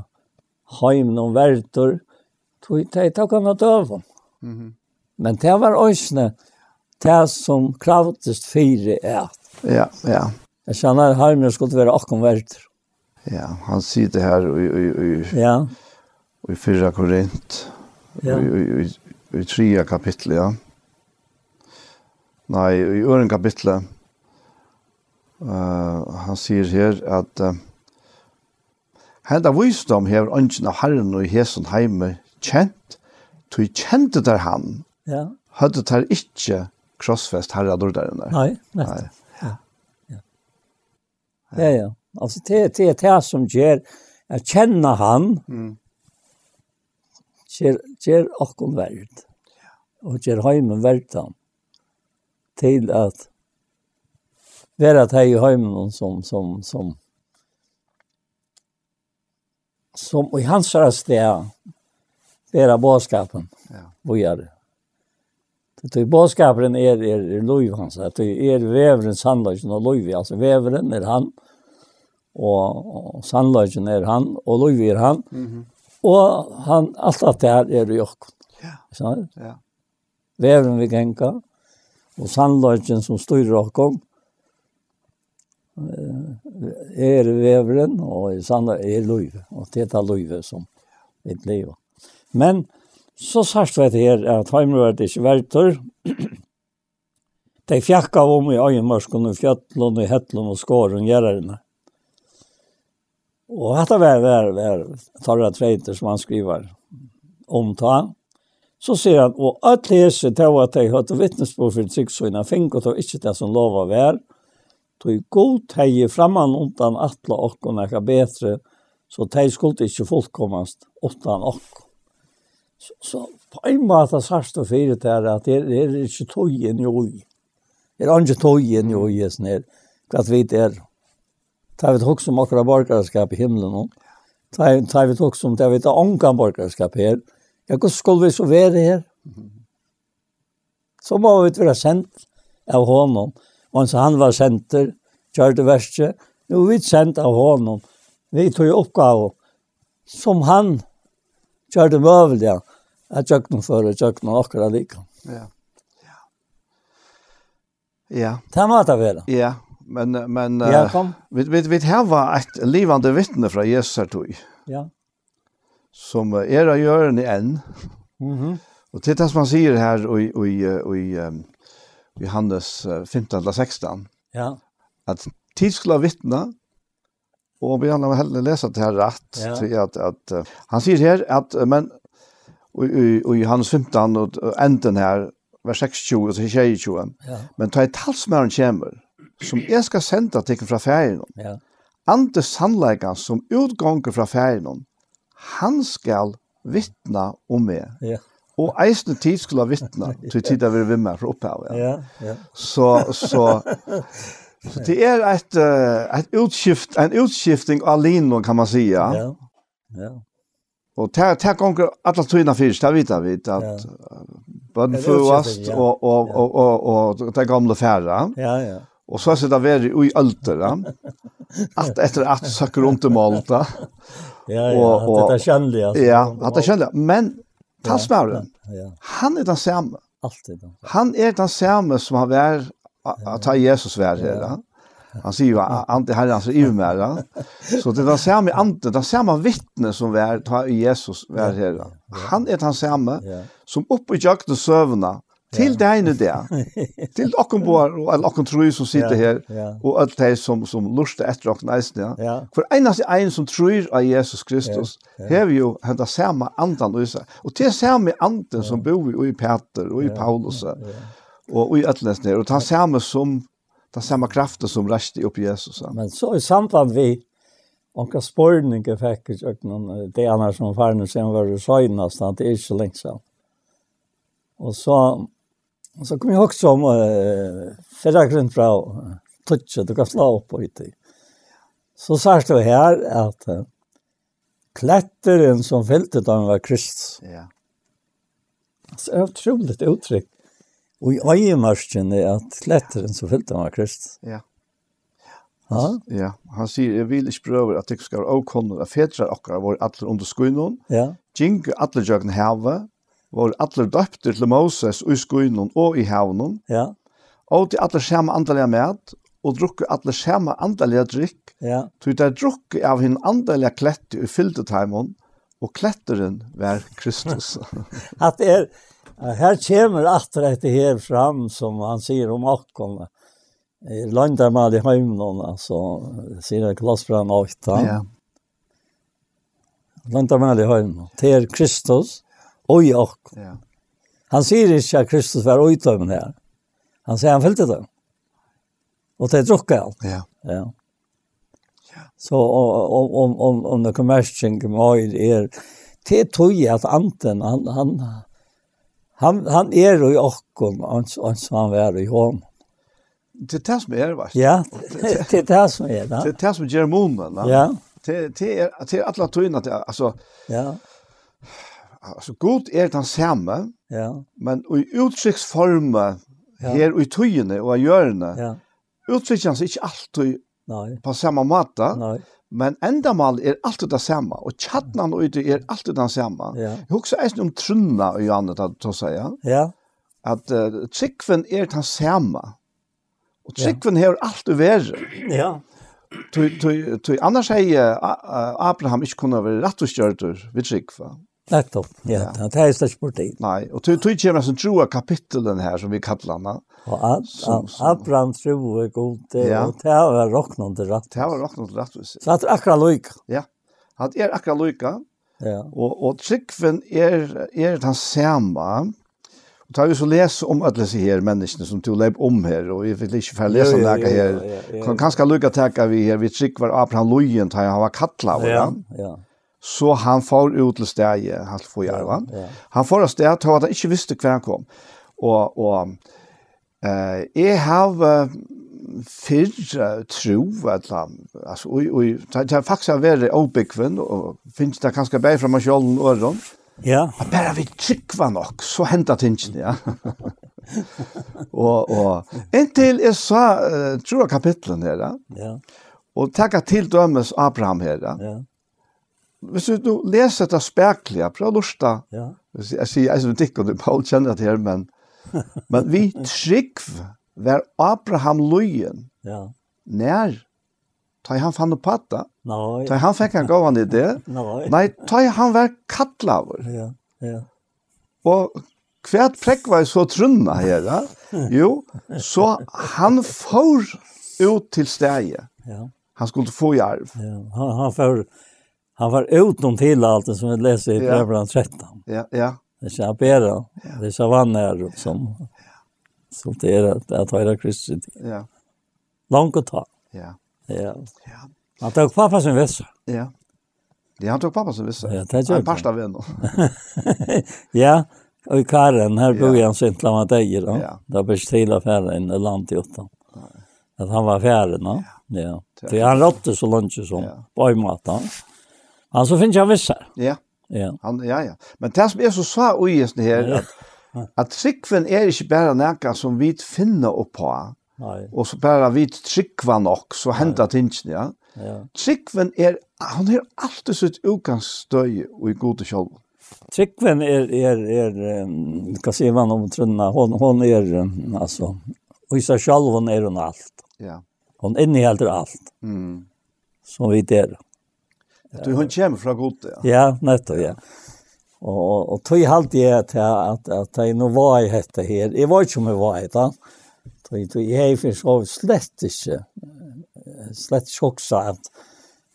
heim noen verter, tog jeg tåg han av døven. Mm. Men det var øsne det som kravtest fire er. Ja, ja. Jeg kjenner at heimen skulle være akkom verter. Ja, han sier det her i, i, i, ja. i fyrra korint, ja. i, i, i, i tria kapitlet, ja. Nei, i øren kapitlet, Uh, han sier her at uh, henda visdom hever ønsken av Herren og Hesen heime kjent, tog kjente der han, ja. hadde der ikke krossfest herre dårderen der. Nei, nettopp. Ja. Ja. ja, ja. Altså, det, det er det som gjør, jeg kjenner han, mm. gjør, gjør åkken verd, og gjør heimen verden, til at vera teg i heimen som, som, som, som i hans sted vara boskapen. ja. Vad gör Det Det är boskapen är, är, är lov hans. Det är vävren sannlöjsen och lov. Alltså vävren är han och, och sannlöjsen är han och lov är han. Mm. Och han, allt att det här är i åkken. Ja. Så, ja. Vävren vi gänka och sannlöjsen som styr åkken er veveren og i sanna er løyve, og det er løyve som vi lever. Men så sagt vet her at heimrøret ikke verter, [CLEARS THROAT] de fjakka om i øyemørskene, fjøtlene, hettlene og skåren gjerrene. Og dette var, var, var Tarra Treiter som han skriver om ta. Så sier han, og at lese til at de hadde vittnesbord for tryggsøyne, finner og ikke det som lova vær, tog god teg framman undan atla okkon ekka betre, så teg skulle ikkje fullkomast undan okkon. Så, så på en måte sørst og fyrir til at det er ikkje tøyen jo i. Det er ikke tøyen jo i, sånn her, hva vi det er. Ta vi tog som akkurat borgerskap i himmelen, ta, vi tog som det vi tar ångan borgerskap her. Ja, hvordan skulle vi så være her? Så må vi være sendt av honom. Og så han var senter, kjørte verste. Jo, vi sendt av honom. Vi tog oppgave som han kjørte møvel, ja. Jeg kjøkken for, jeg kjøkken akkurat like. Ja. Ja. ja. Det må det være. Ja, men, men ja, kom. Uh, vi, vi, vi har et livende vittne fra Jesus her tog. Ja. Som er av gjørende enn. Mm -hmm. Og til det som han sier her i, i, i, i Johannes 15-16. Ja. Att tid skulle vittna och vi har heller läsa det här rätt ja. så att att han sier här att men och och Johannes 15 och enden här vers 26 och 27. Ja. Men ta ett talsmæren kommer som jeg ska sända til från ferien Ja. Ante sannleikan som utganger fra ferien han skal vittna om meg. Ja. Og eisne tid skulle ha vittna til tid jeg vil være med fra opphav. Ja, ja. Så, så, så det er et, et utskift, en utskifting av linen, kan man säga. Ja, ja. Og det, det gonger alle tøyene fyrst, det vet vi, at ja. bønnen førast ja. og, og, og, og, og det gamle færre. Ja, ja. Og så sitter det vært i øltere. At etter at søkker rundt i Malta. Ja, ja, og, og, at det er kjennelig. Altså, ja, at det er kjennelig. Men Talsmæren, ja, han er den samme. Alltid. Han er den samme som har vært at ta Jesus vær her. Ja. Han sier jo ante er altså i mer. Så det er den samme ante, den samme vittne som vær ta Jesus vær her. Han er den samme som oppe i jakten søvnene, Til deg ene der. Til dere bor, og alle tror som sitter her, og alt de som, som lurer etter dere eisen, ja. For eneste en som tror av Jesus Kristus, har vi jo hentet samme andan i seg. Og til samme andan som bor i Peter, og i Paulus, og i ætlenes her, og ta samme som, ta samme kraften som reste opp Jesus. Men så i samband vi, Onka spårningar fikk jeg kjøkkenen, det er annars som farne som var i søgnast, det er ikke lengt sånn. Og så Og så kom jeg også om uh, fyrre grunn fra Tutsi, du kan slå opp og ut. Så sier det her at uh, kletteren som fylte da han var krist. Ja. Så er det utrolig uttrykk. Og i øyemørsken er at kletteren som fylte han var krist. Ja. Ja. ja, han sier, jeg vil ikke prøve at jeg skal være avkonne av fedre akkurat vår alle under skoene. Ja. Gjeng alle jøkken heve, var alle døpte til Moses og i skoene og i havnen. Ja. Og til alle samme andalige med, og drukker alle samme andalige drikk. Ja. Til det drukker av henne andalige klette i fylteteimen, og kletteren var Kristus. [LAUGHS] at er, her kommer atter etter her fram, som han sier om akkene. Landar man i heimnen, altså, sier det klassbrann 8. Ja. Landar med i heimnen. Til Kristus oj och. Ja. Han säger inte att Kristus var utdømmen här. Han säger han fyllde det. Och det är drukket allt. Ja. Ja. Så om, om, om, om det kommersing med är det tog jeg att Anten, han, han, han, han är i okken, han så han var i hon. Det er det som er, va? Ja, det er det som er. Det er det som gjør munnen, va? Ja. Det er alle tøyene, altså... Ja alltså god är den samma. Ja. Men i uttrycksforma ja. här i tøyene och görna. Ja. Uttryckas inte alltid Nej. på samma måte. Nej. Men endamal er alltid det samme, og tjattnan ute er alltid det samme. Ja. Jeg husker eisen om trunna og Johanne, til å si, ja. at uh, tryggven er det samme. Og tryggven ja. har alltid vært. Ja. Tui, tui, tui, annars hei Abraham ikke kunne være rett og kjørtur vid tryggva. Nettopp, ja. ja. Det er slags bort til. Nei, og du tror ikke nesten tro av kapitlen her som vi kallar den. Og Abraham tro er god, og det var råknande rett. Det var råknande rett. Så det er akkurat loika. Ja, det er akkurat loika. Ja. Og, og tryggven er, er den samme. Og tar vi så lese om alle disse her menneskene som tog leip om her, og vi vil ikke få lese om det her. Kan kanskje lukka teka vi her, vi tryggver Abraham Lujen, tar han var kattla, ja. ja. ja. Så han får ut til stedet, han skulle få gjøre han. Ja. Han får av stedet til at han ikke visste hver han kom. Og, og eh, jeg har uh, fyrre tro, eller, altså, og, og, det er faktisk å være åbyggven, og finnes det kanskje bare fra meg selv og øren. Ja. Men bare vi trykker nok, så henter tingene, ja. og, og inntil jeg sa, uh, tror jeg kapitlen her, ja. og takk til dømes Abraham her, ja. ja hvis du leser dette spekliga, prøv å lusta. Ja. Jeg sier, jeg som ikke om Paul kjenner det her, men, [LAUGHS] men vi trygg var Abraham løyen. Ja. Nær. Ta han fann opp hatta. Nei. Ta han fikk en gåvan i det. [LAUGHS] Nei. Nei, ta han var kattlaver. Ja, ja. Og hvert prekk var så trunna her, ja. [LAUGHS] Jo, så han får ut til steget. Ja. Han skulle få i arv. Ja, han, han får han var utom till allt som vi läser i Hebreerbrevet 13. Ja, ja. Det är Abera, det är Savanner som som det är att att höra Kristus. Ja. Långt att ta. Ja. Ja. Ja. Han tog pappa som vässa. Ja. Det han tog pappa som vässa. Ja, det är pasta vän. ja. Och i Karen, här bor han sin då. Ja. Där bestila färden i land i åttan. Att han var färden. Ja. ja. ja. Så han rådde så långt som. Ja. Bajmatan. Ja. Han så finns jag vissar. Ja. Ja. Han, ja, ja. Men det som är så så och det här, att, att tryggven är inte bara näka som vi finner upp på. Nej. Och så bara vi tryggva nog, så händer det inte, ja. Ja. Tryggven är, han har alltid sitt utgångsstöj och i gode och själv. Tryggven är, är, är, um, kan se vad om trunna, hon, hon är, um, alltså, och i sig själv hon är hon allt. Ja. Hon innehåller allt. Mm. Som vi det är. Att du hon kommer fra gode, Ja, ja nettopp, ja. Og, og, og tog halt jag att at, at jeg nå var i dette her. Jeg var ikke om jeg var i det. Tog tog jeg för så slett inte. Slett ikke også at,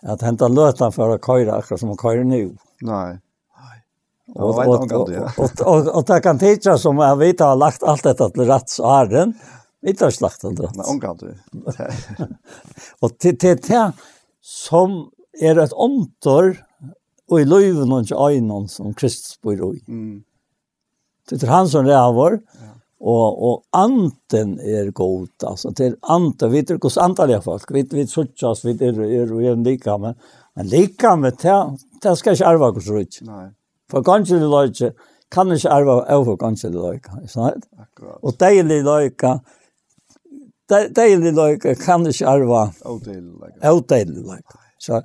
at hente lötan for å köra akkurat som å køre nå. köra Og, Nej. Och og, og, og, det kan teacha som jeg vet har lagt allt detta till rättsaren. Inte har slaktat det. Nej, omgående. Och til det [LAUGHS] [LAUGHS] som er et omtor og i løyven og ikke øynene som Kristus bor i. Mm. Det er han som ræver, ja. og, og anten er god, altså, det er anten, vi vet hvordan anten er folk, vi vet suttjast, vi er, er, er en lika, men men lika med det det skal ikke arve hos rut. For kanskje det løyke, kan ikke arve over kanskje det løyke, sant? Og deilig løyke, deilig løyke kan ikke arve, odeilig løyke. Odeilig løyke. Så,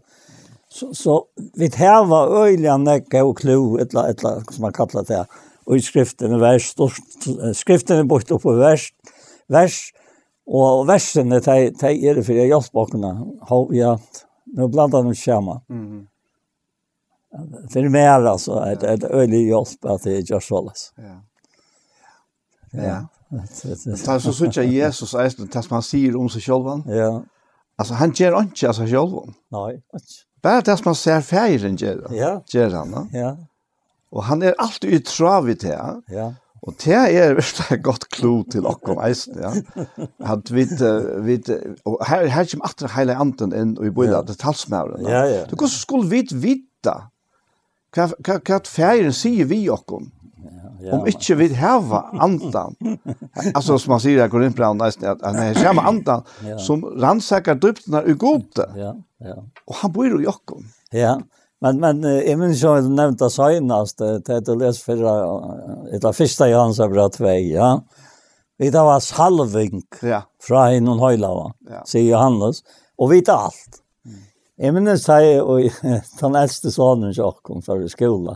så, så vi hava øyliga nekka og klo, etla, etla, som man kallar det, og i skriften skriftene vers, skriften skriftene bort oppe vers, vers, og versene, de, de er det for jeg hjelper åkne, har vi at, nå blandar de skjema. Mm. Det er mer, altså, et, et øylig hjelp at det gjør så Ja. Ja. Det [LAUGHS] er så sånn at Jesus er det som han sier om seg selv. Ja. Altså, han gjør ikke av seg själv. Nei, inte. Bare det som han ser feiren gjør han. Ja. Gjør han, no? Ja. Og han er alltid i trav i det. Ja. Og det er virkelig et godt klo til okkom eisen, ja. At vi, vi, og her, her kommer atre hele anden inn og i bøyda ja. til talsmæren. Ja, ja. Du, hvordan skulle vi vite hva, hva, hva feiren sier vi okkom? Ja, om ikke vi har andan. altså som man sier i Korinthbrand, at han er kommer andan som rannsaker dyptene i gode. Ja. Ja. Og han bor jo i Jokken. Ja, men, men jeg minns jo jeg nevnte søgnast, det er les fyrra, av første Johans er bra tvei, ja. Vi tar var salving ja. fra henne og høylava, ja. sier Johannes, og vi tar alt. Mm. Jeg minns jeg, og [LAUGHS] den eldste sonen i Jokkon før i skolen,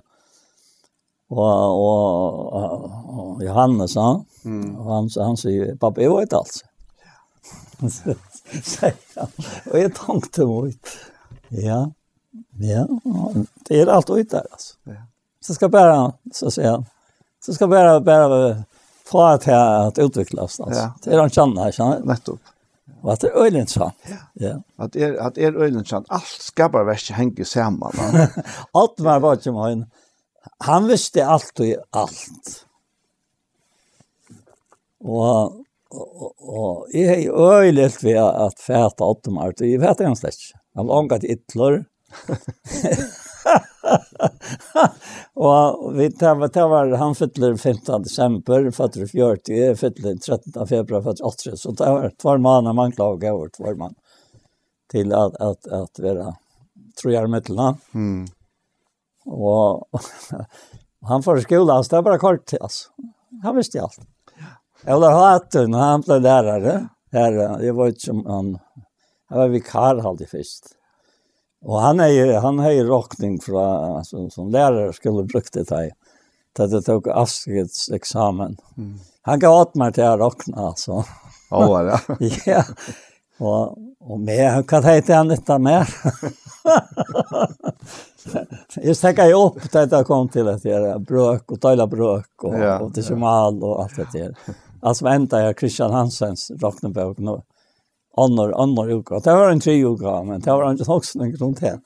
og, og, og, og Johannes, han, mm. og han, han sier, pappa, jeg vet alt. Ja. [LAUGHS] [LAUGHS] Og jeg tenkte mot. Ja, ja, det er alt ut der, altså. Så skal bare, så sier han, så skal bare, bare få til at utvikles, altså. Ja. Det er han kjenner, kjenner. Nettopp. Og at det er øylindsant. Ja. At det er, at det er kjent, Alt skal bare være henge sammen. alt var bare ikke med Han visste alt og alt. Og og, og jeg har jo øyelt ved at fæta åttemar, [LAUGHS] og jeg vet hans slett. Han har ångat ytler. og vi [LAUGHS] tar var, han fyller 15. desember, fatter 40, jeg fyller 13. februar, fatter 8. Så det var tvær måneder man klager over tvær måneder til at, at, at være trojar. Mm. Og han får skola, så det er bare kort til, altså. Han visste alt. Ola Hatton, han ble lærere. Her, jeg var ikke som han, Jeg var vikar alltid først. Og han er ju, han har ju rockning fra alltså, som lärare skulle brukt det här. Det det tog avskridsexamen. Mm. Han gav åt mig till att rockna alltså. Ja, det [LAUGHS] Ja, och, och med kan heter han detta mer? jag stäcker ju upp det där kom till att göra brök och tala brök och, ja, och det som all och allt det där. Alltså vänta jag Christian Hansens Rocknebog nu. Annor annor uka. Det var en tre uka men det var en [LAUGHS] också en grund här.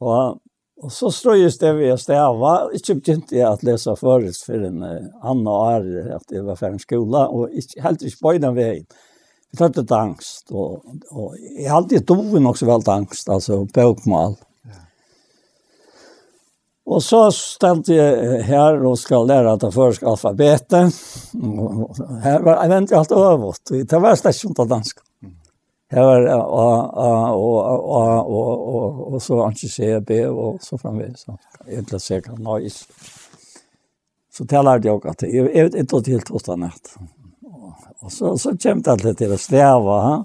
Och och så ströjes det vi stäva. Inte begynte jag att läsa förut för en Anna och Ari att det var för en skola och helt i spojden vägen. Vi tar det angst och, och jag har alltid doven också väldigt angst, alltså bokmål. Og så stelte jeg her og skal lære at det først alfabetet. Her var, jeg ventet alt over. Det var slett ikke noe dansk. Her var A, A, og A, og, og, og, så ikke C, B, og så framvis. Egentlig C, kan noise. Så det lærte jeg også at jeg vet ikke til tostanett. Og så, så kommer det til å steve, ha?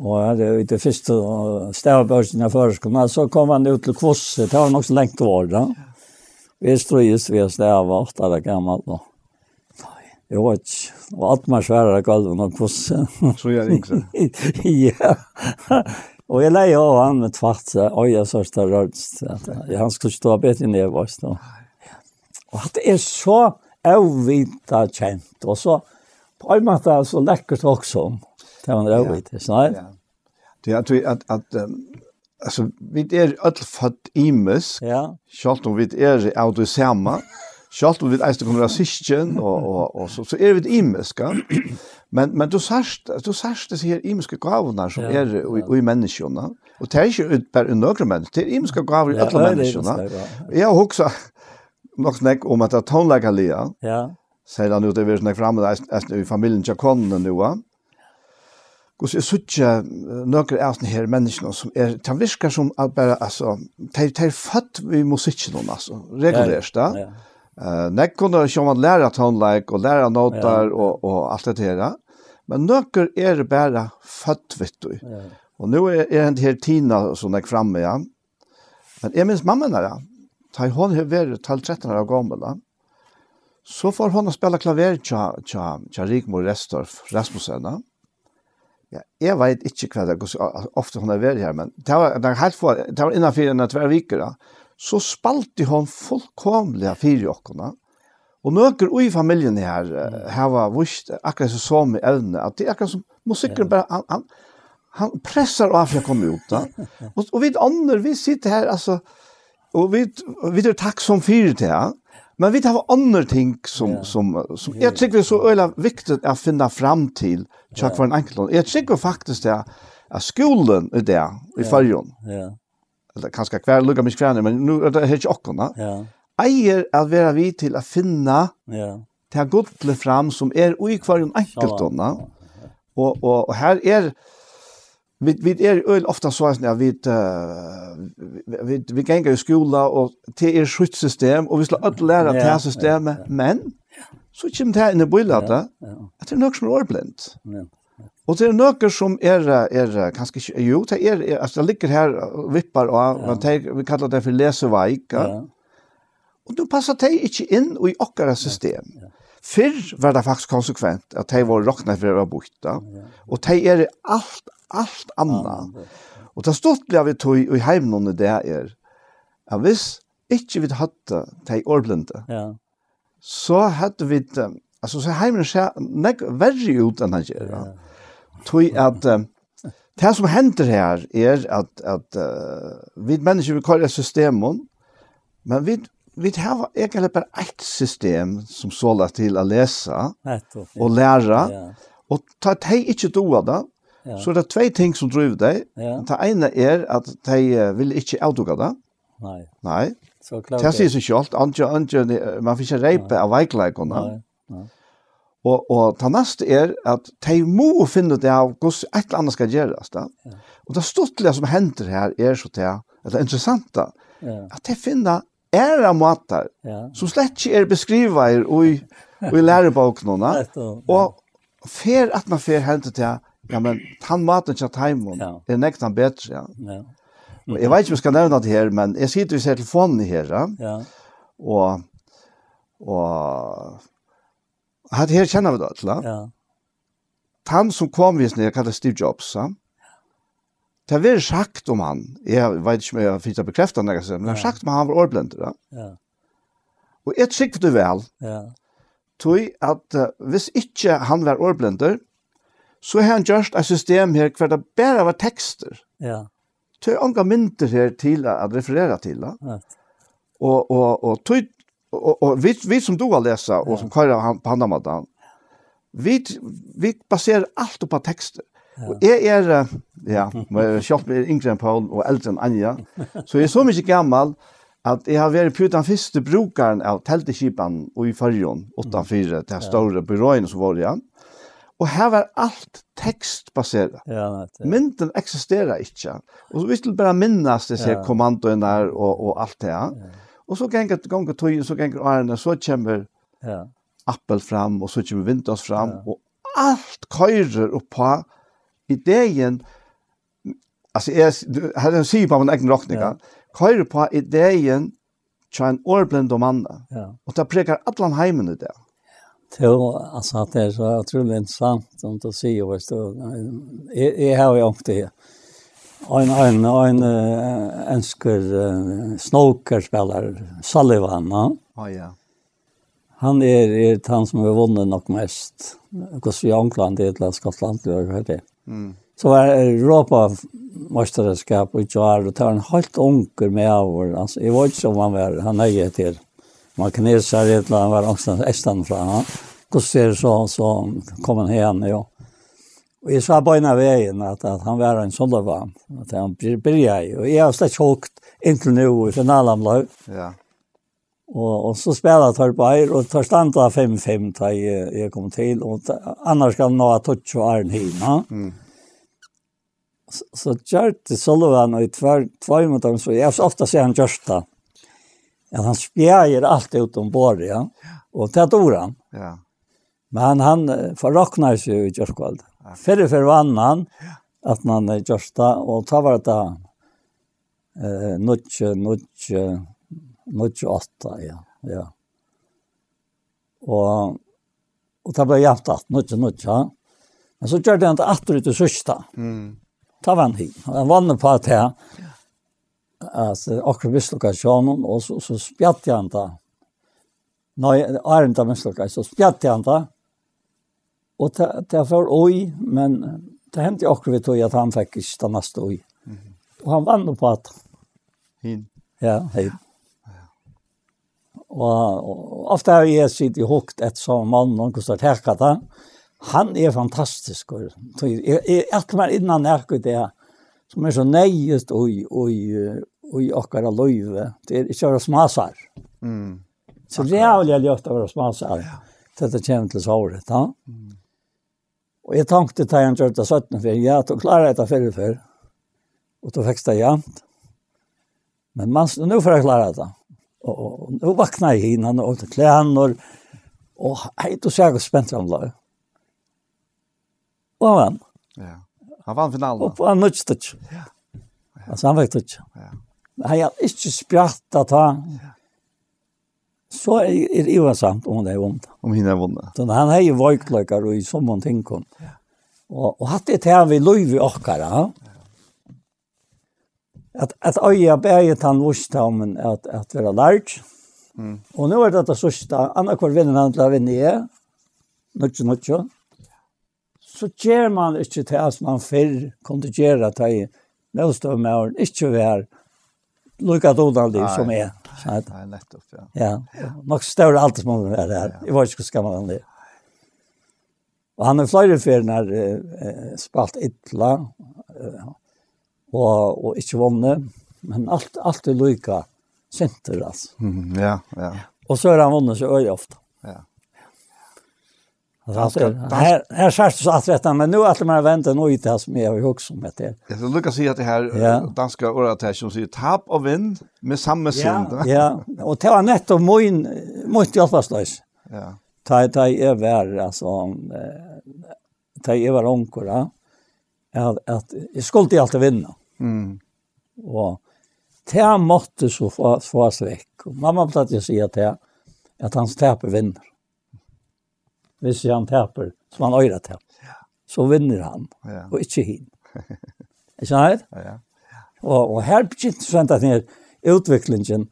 Og han er ute i første stavbørsen av førskolen, så kom han ut til Kvosset, det var nok så lengt år da. Vi strøyes, vi er stava, åtta er gammalt da. Jeg vet ikke, og alt mer svære gulven og Kvosset. Så gjør det ikke [LAUGHS] Ja. Og jeg leier av han med tvart, og jeg sørst av rørst. Han skulle stå bedre ned jeg var. Og at det er så avvita kjent, og så på en måte så lekkert også om. Det var en råvit, det snart. Ja. Det at vi at, at, um, altså, vi är öll fatt imus. Ja. selv om vi er av det samme, selv om vi är kommer rasisten og, og, og så så er vi imiska. Men men du särst du särst det her imiske gavene som ja, er i i menneskene. Og det er ikke ut per några mennesker, Det er imiske gaver i alle alla människorna. Jeg har også nok snack om at det er Lea. Ja. Säger han ut över snack framme fremme i familjen Jakonnen nu va. Gus er suttje nøkker av her menneskene som er, det virker som at bare, altså, de er født i musikken, altså, regulært, da. Ja. Uh, Nei, kunne ikke man lære tonelike og lære noter og, og alt det her. Men nøkker er bare født, vet du. Ja. Og nå er, er det her Tina som er framme, ja. Men jeg minns mamma der, ja. Da hun har vært 12-13 år gammel, ja. Så får hun spille klaver til Rigmor Restorff Rasmussen, ja. Ja, jeg vet ikke hva det er, ofte hun har vært her, men det var, det var helt for, det var innenfor en tver viker, så spalte hun fullkomlig fire åkene. Og nøkker i familien her, her var vist akkurat så som i evne, at det er akkurat som musikken bare, han, han, han pressar av for å komme ut. Da. Og, og vi andre, vi sitter her, altså, og vi, vi er takk som fire til, ja. Men vi tar andre ting som, ja. som, som jeg tykker er så øyla viktig å finne fram til tjekk for en enkelt. Jeg tykker faktisk det at skolen er det i fargen. Ja. Eller kanskje hver lukka mye kvarne, men nå er det helt ikke åkken. Ja. Eier at være vi til å finne ja. til å gå fram som er i fargen enkeltene. Og, og, og her er vi vi er øl ofta så at vi uh, vi vi gänga i skola och det er skyddssystem och vi ska alla lära det här systemet men så kommer det inn i i bilden att det er något som er orblint. Ja. Och det är noe som är är kanske jo det är alltså det ligger här vippar och man tar vi kallar det för leseveik, Ja. Och då passar det inte in i våra system. Ja. Fyrr var det faktisk konsekvent at de var råkna for å være borta, og de er alt alt anna. Og det stort blir vi tog i heimnån det er, at hvis ikke vi hadde de årblinde, ja. så hadde vi, altså så heimnån ser nek verre ut enn han gjør. Ja. Tog at, det som hender her er at, at uh, vi mennesker vi kalle systemen, men vi vi har egentlig bare ett system som så til å lese og lære, ja. og ta de ikke doa det, Ja. Så det er tvei ting som driver deg. Ja. Det ene er at de vil ikke avdukke det. Nei. Nei. Så klart. Det sier seg selv, andre, andre, man får ikke reipe av veikleikene. Nei. Nei. Og, og det neste er at de må finne det av hvordan et eller annet skal gjøres. Da. Ja. Og det stortlige som hender her er så til, at det er interessant, ja. at de finner ære måter ja. som slett ikke er beskrivet i, i lærebokene. og fer at man fer henter til Ja, men han maten ikke timen. Ja. Er nekt han bedre, ja. ja. Og Jeg vet ikke om jeg skal nevne det her, men jeg sitter i telefonen her, ja. ja. Og, og, hatt her kjenner vi det, ja. Ja. Han som kom visst ned, kallar Steve Jobs, ja. Det har vært sagt om han, jeg vet ikke om jeg fikk det bekreftet, men det har sagt om han var årblender, ja. Ja. Og jeg trykker det vel. Ja. Tøy at uh, hvis ikke han var årblender, så har han gjort et system her hver det bare var tekster. Ja. Det er unga mynter her til å referere til. Ja. Og, og, og, tog, og, og vi, vi som du har lesa, og som kører han, på Handamadan, vi, vi baserer alt på tekster. Ja. Og jeg er, ja, kjøpt med yngre enn Paul og eldre enn Anja, [LAUGHS] så jeg er så mye gammel, at jeg har vært på den første brukeren av telteskipen og i fargen, 8-4, det store byråene som var igjen. Og her var alt tekstbaseret. Ja, det. Mynden eksisterer ikke. Og så vi du bare minnes disse ja. kommandoene der og, og alt det. Ja. Og så ganger det ganger tøyen, så ganger årene, så kommer ja. Apple fram, og så kommer Windows fram, ja. og alt køyrer oppå ideen, altså jeg, her sier på min egen råkning, ja. køyrer på ideen til en årblind og mann. Ja. Og det preker alle heimen i det. Ja Jo, altså, det er så utrolig interessant om du sier, vad du, jeg Jag har jo åkt det. En en en ønsker snooker spelar Sullivan, ja. Å, ja. Han er, er han som har vunnet nok mest. Kus vi England det til Skottland du har hørt det. Mm. Så är Europa mästerskap och jag har en helt onkel med över. Alltså jag vet inte om han var han är heter man knesar i ett han var någonstans ästan från. det så så kom han hem ja. Och jag sa på ena vägen att, att han var en såldervan. Att han började. Och jag har slett hållit inntil nu i finalen. Ja. Och, och så spelade jag på er och tar stand 5-5 när jag, jag kom till. Och annars kan nå ha touch och arn hina. Mm. Så, så gjorde Sullivan och i två, tvær mot dem så jag har ofta sett han görsta. Mm at han spjæger alt ut om båret, ja. Og det dog han. Ja. Men han förrocknar sig i Jörskvald. Fyrre for vann han at man är Jörsta og ta var det da, Eh, nutje, nutje, nutje åtta, ja. ja. Og, og det ble jämt at, nutje, nutje, ja. Men så gjør det han til atter ut i sørsta. Mm. Ta vann hit. Han vann på at det. Ja at akkurat mislukka og så, så spjatt jeg han Nei, er da mislukka, så spjatt jeg han Og det, det var oi, men det hendte akkurat vi tog at han fikk ikke det neste oi. Og han vann på at. Hin. Ja, hei. Og, og ofte har jeg sitt i hukt et som mann, og hvordan det Han er fantastisk. Jeg, jeg, jeg, jeg, jeg, jeg, jeg, det. jeg, som er så nejigt och och och i akkara löve. Det är inte smasar. Mm. Så det är väl jag gjort av smasar. Ja. Det kommer till såret, ja. Mm. Och jag tänkte ta en gjort av 17 för jag tog klara det för för. Och då växte jag. Men man nu får jag klara det. Och, och nu vaknar jag innan och klän och och hej då så jag spänt om där. Och han. Ja. Han vann finalen. Og han nødt stitch. Ja. Altså han vet inte. Ja. Han har ikke spjatt at han så er det ju om det er vondt. Om henne er vondt. Så han har jo vøykløkker og i så många ting kom. Ja. Og, og hatt det til vi löv i åkere, Ja. At, at øye beget han vusta om at, at att vara lært. Mm. Og nå er det det sørste. Anna kvar vinner han till vinner. Nutch nutch så gjør man ikke til at man før kunne gjøre det i medstøvmøren, ikke være lukket undanlig som er. Nei, nettopp, ja. Ja, nok større alt som man er her. Jeg var ikke så gammel enn det. Og han er flere ferien her uh, spalt ytla, uh, og, og ikke vunnet, men alt, alt er lukket senter, altså. Mm, ja, ja. Og så er han vunnet så øye ofte. Ja. Alltså, alltså, här, här skärs det att rätta, men nu att man väntar nog inte här som jag har också med det. Jag så lycka säga att det här ja. danska här som säger tap och vind med samma synd. Ja, [LAUGHS] ja. och det var netto moin måste jag fastlös. Ja. Ta, ta är värre, alltså, ta är värre omkora, att, att jag skulle inte alltid vinna. Mm. Och det måste så få få Och mamma pratade sig att det att han täpe vinner hvis han taper, som han øyre til. Så vinner han, ja. og ikke hin. Er ikke sant? Ja. ja. Og, og her begynte sånn at denne utviklingen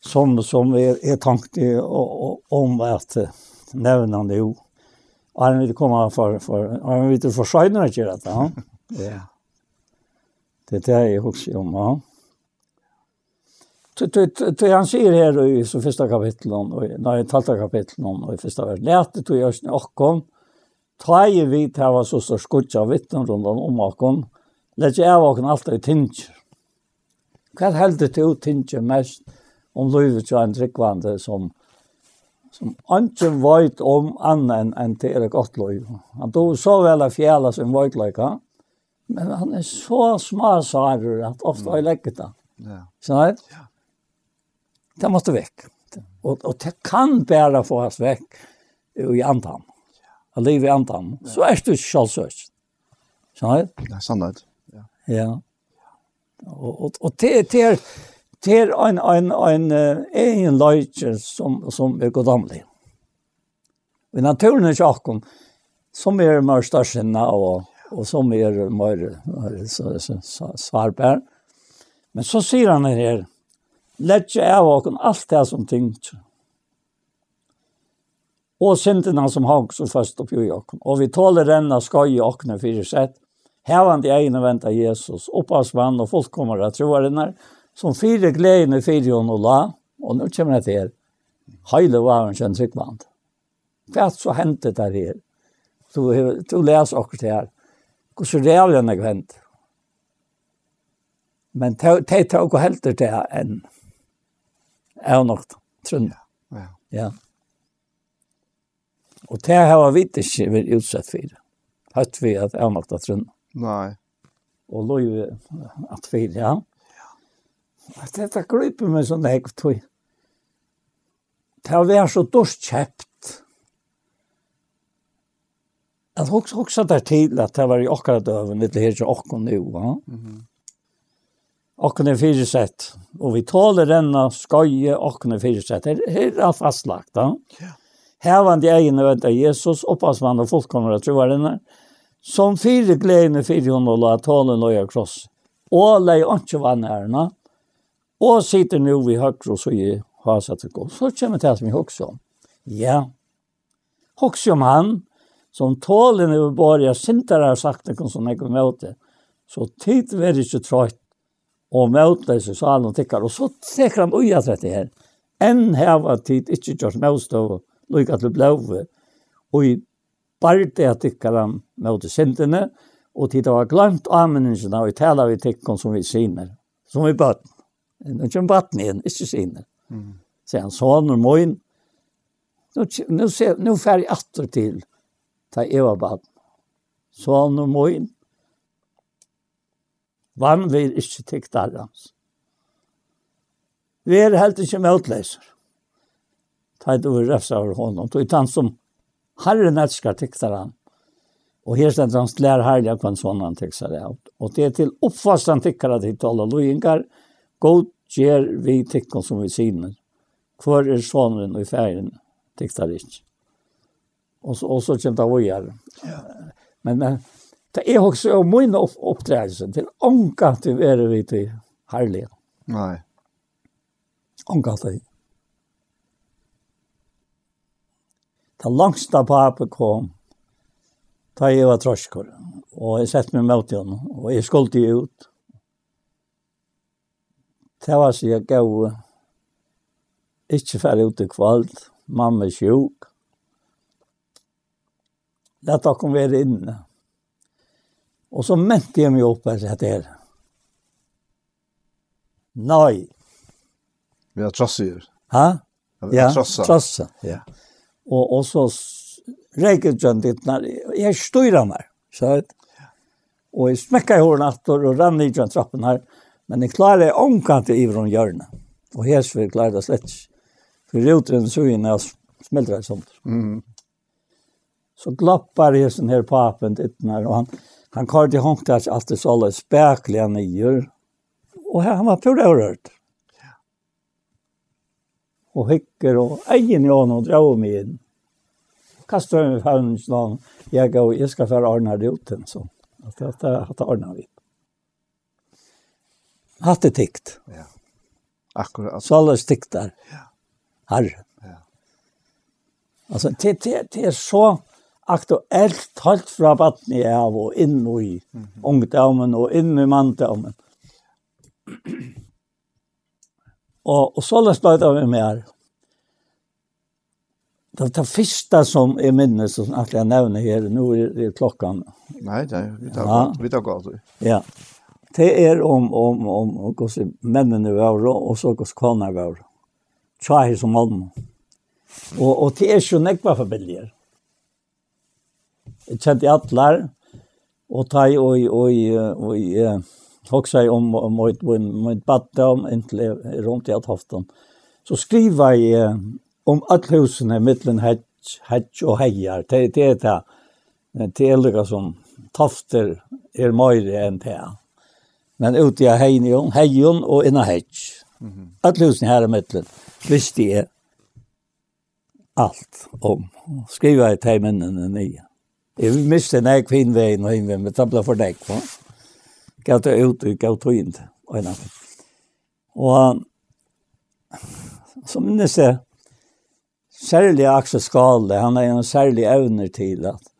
som, som er, er tankt i om at nevne han jo, og han vil komme for, for og han vil for skjønner ikke dette. Ja. Det er det jeg husker om, ja. Det han sier her i så första og nei, när talte kapittel, og i första vers lærte tog jag ni och kom ta i vi ta var så så skutja vittnen runt om och kom lägg okkom alt allt i tinge. Vad hällde det ut tinge mest om livet så en tryggvande som som ikke vet om annan en till ett gott löv. Han tog så väl av fjälla som vart lika. Men han är så smasarer at ofte har jeg legget det. Ja. Sånn? nej. Ja. Det måste väck. Och, och det kan bära få oss väck i antan. Att leva i antan. Så är det självsökt. Så här? Det är sant. Ja. Ja. Och, och, och det, det det är en en en egen leuche som som är godamlig. Men naturen är tjock som är mer störsinna och och som är mer så så svarbär. Men så säger han här letje av åken alt det som tyngt. Og syndene som hang så først opp i åken. Og vi tåler denne skøy i åkene fire sett. Hevende egne venta Jesus, opphavsmann og fullkommere troerne, som fire gledene fire hun og la. Og nå kommer jeg til her. Heile var en kjent tryggvand. Hva er så hentet der her? Du, du leser akkurat her. Hvordan realen er hentet? Men det er ikke helt til det enn er nok trunn. Ja. ja. Og det har vi ikke vært utsett for. Høyt vi at er nok trunn. Nei. Og lå jo at vi, ja. Ja. dette griper meg sånn jeg tog. Det har vært så dårst kjøpt. At hoksa der til at det var i akkurat døven, litt her til akkurat nå, ja. Mm -hmm åkne fyrsett. Og vi tåler denne skøye åkne fyrsett. Det er fastlagt. Da. Ja. Hevande egne vent av Jesus, opphavsmann og fullkommer av trovarene, som fire gledene fire hun og la tålen løye kross. Og leie ikke vannærene, og sitter nå vi høyre og så i haset til gå. Så kommer det som vi husker om. Ja, husker om han, som tåler når vi bare sintere har sagt det, som jeg kommer til. Så tid vil ikke trøyt og møte seg så han og tikkar, og så teker han uja til her. Enn heva tid, ikkje gjørs møstov, og lykka til blåve, og i barte at tikkar han møte sindene, og tid var glemt avmenningsene, og i tala vi tikkum som vi syner, som vi bøtt. Nå kjem bøtten igjen, ikkje syner. Mm. Sier han sånn og moin, nå nu, nu fer jeg atter til, ta eva bøtten. Sånn og moin, Vann vil ikke tykt hans. Vi er helt ikke med utleiser. Ta et over refsa over honom. Ta et han som herren elskar tyktar han. Og her stendt hans lær herliga kvann sånn han tyktar det av. Og det er til oppfast han tykkar at hitt alle loingar. God gjør vi tykkon som vi sier. Hvor er sonen og i ferien tyktar ikke. Og så, og så kommer det å gjøre. Men, men Det er også å mine opp opptredelser til ånka til å være vi til herlig. Nei. Ånka til. Da langsta pape kom, da jeg var trosskår, og jeg sett meg mot henne, og jeg skulle ut. Det var så jeg gav, ikke ferdig ut i kvalt, mamma er sjuk. Lett dere være inne. Mm Og så mente jeg meg opp og sier til her. Nei. Vi har trosser. Hæ? Ja, trosser. Trosser, ja. Og, og så reiket jeg ditt når jeg styrer meg. Så jeg Og jeg smekket i hårene etter og rann i trappen her. Men jeg klarer omkant i Ivron hjørne. Og her så klarer det slett ikke. For roteren så inn og smelter det sånt. Mm. Så glappar jeg sånn her papen ditt og han Han kallte hongt at att det sålla spärkliga nyer. Och han var pura rörd. Och hikker og egen jag og drar mig in. Kastar mig för en slan. Jag går, jag ska det ut en så. Att det har Arna vi. Hatt det tikt. Ja. Akkurat. Sålla stiktar. Ja. Herre. Ja. Alltså det, det, det er så aktuelt helt fra vattnet jeg av og inn i mm -hmm. ungdommen og inn i manndommen. Og, og så løs ble det med mer. Det var det første som jeg minnes, som jeg nevner her, nå er det klokken. Nei, det er, vi tar, ja. vi tar godt. Ja. Det er om, om, om, om hvordan mennene var, og så hvordan kåner var. Tja som mann. Og, og det er ikke nekva familier. Mm Jeg kjente atler, og teg og, og, og, og hoksa om mitt mitt batte om inntil rundt i Athofton. Så skriver jeg om alle husene mittlen hedge, hedge og heier. Det er det det er det som tofter er møyre enn det. Men ute i heion, heion og inna hedge. Alle husene her i mittlen visste jeg alt om. Skriver jeg til minnene nye. Jeg miste en ek fin vei og hin vei, men det ble for deg. Gav det ut og gav det inn. Og så minnes jeg, særlig Aksel Skale, han har en særlig evner til at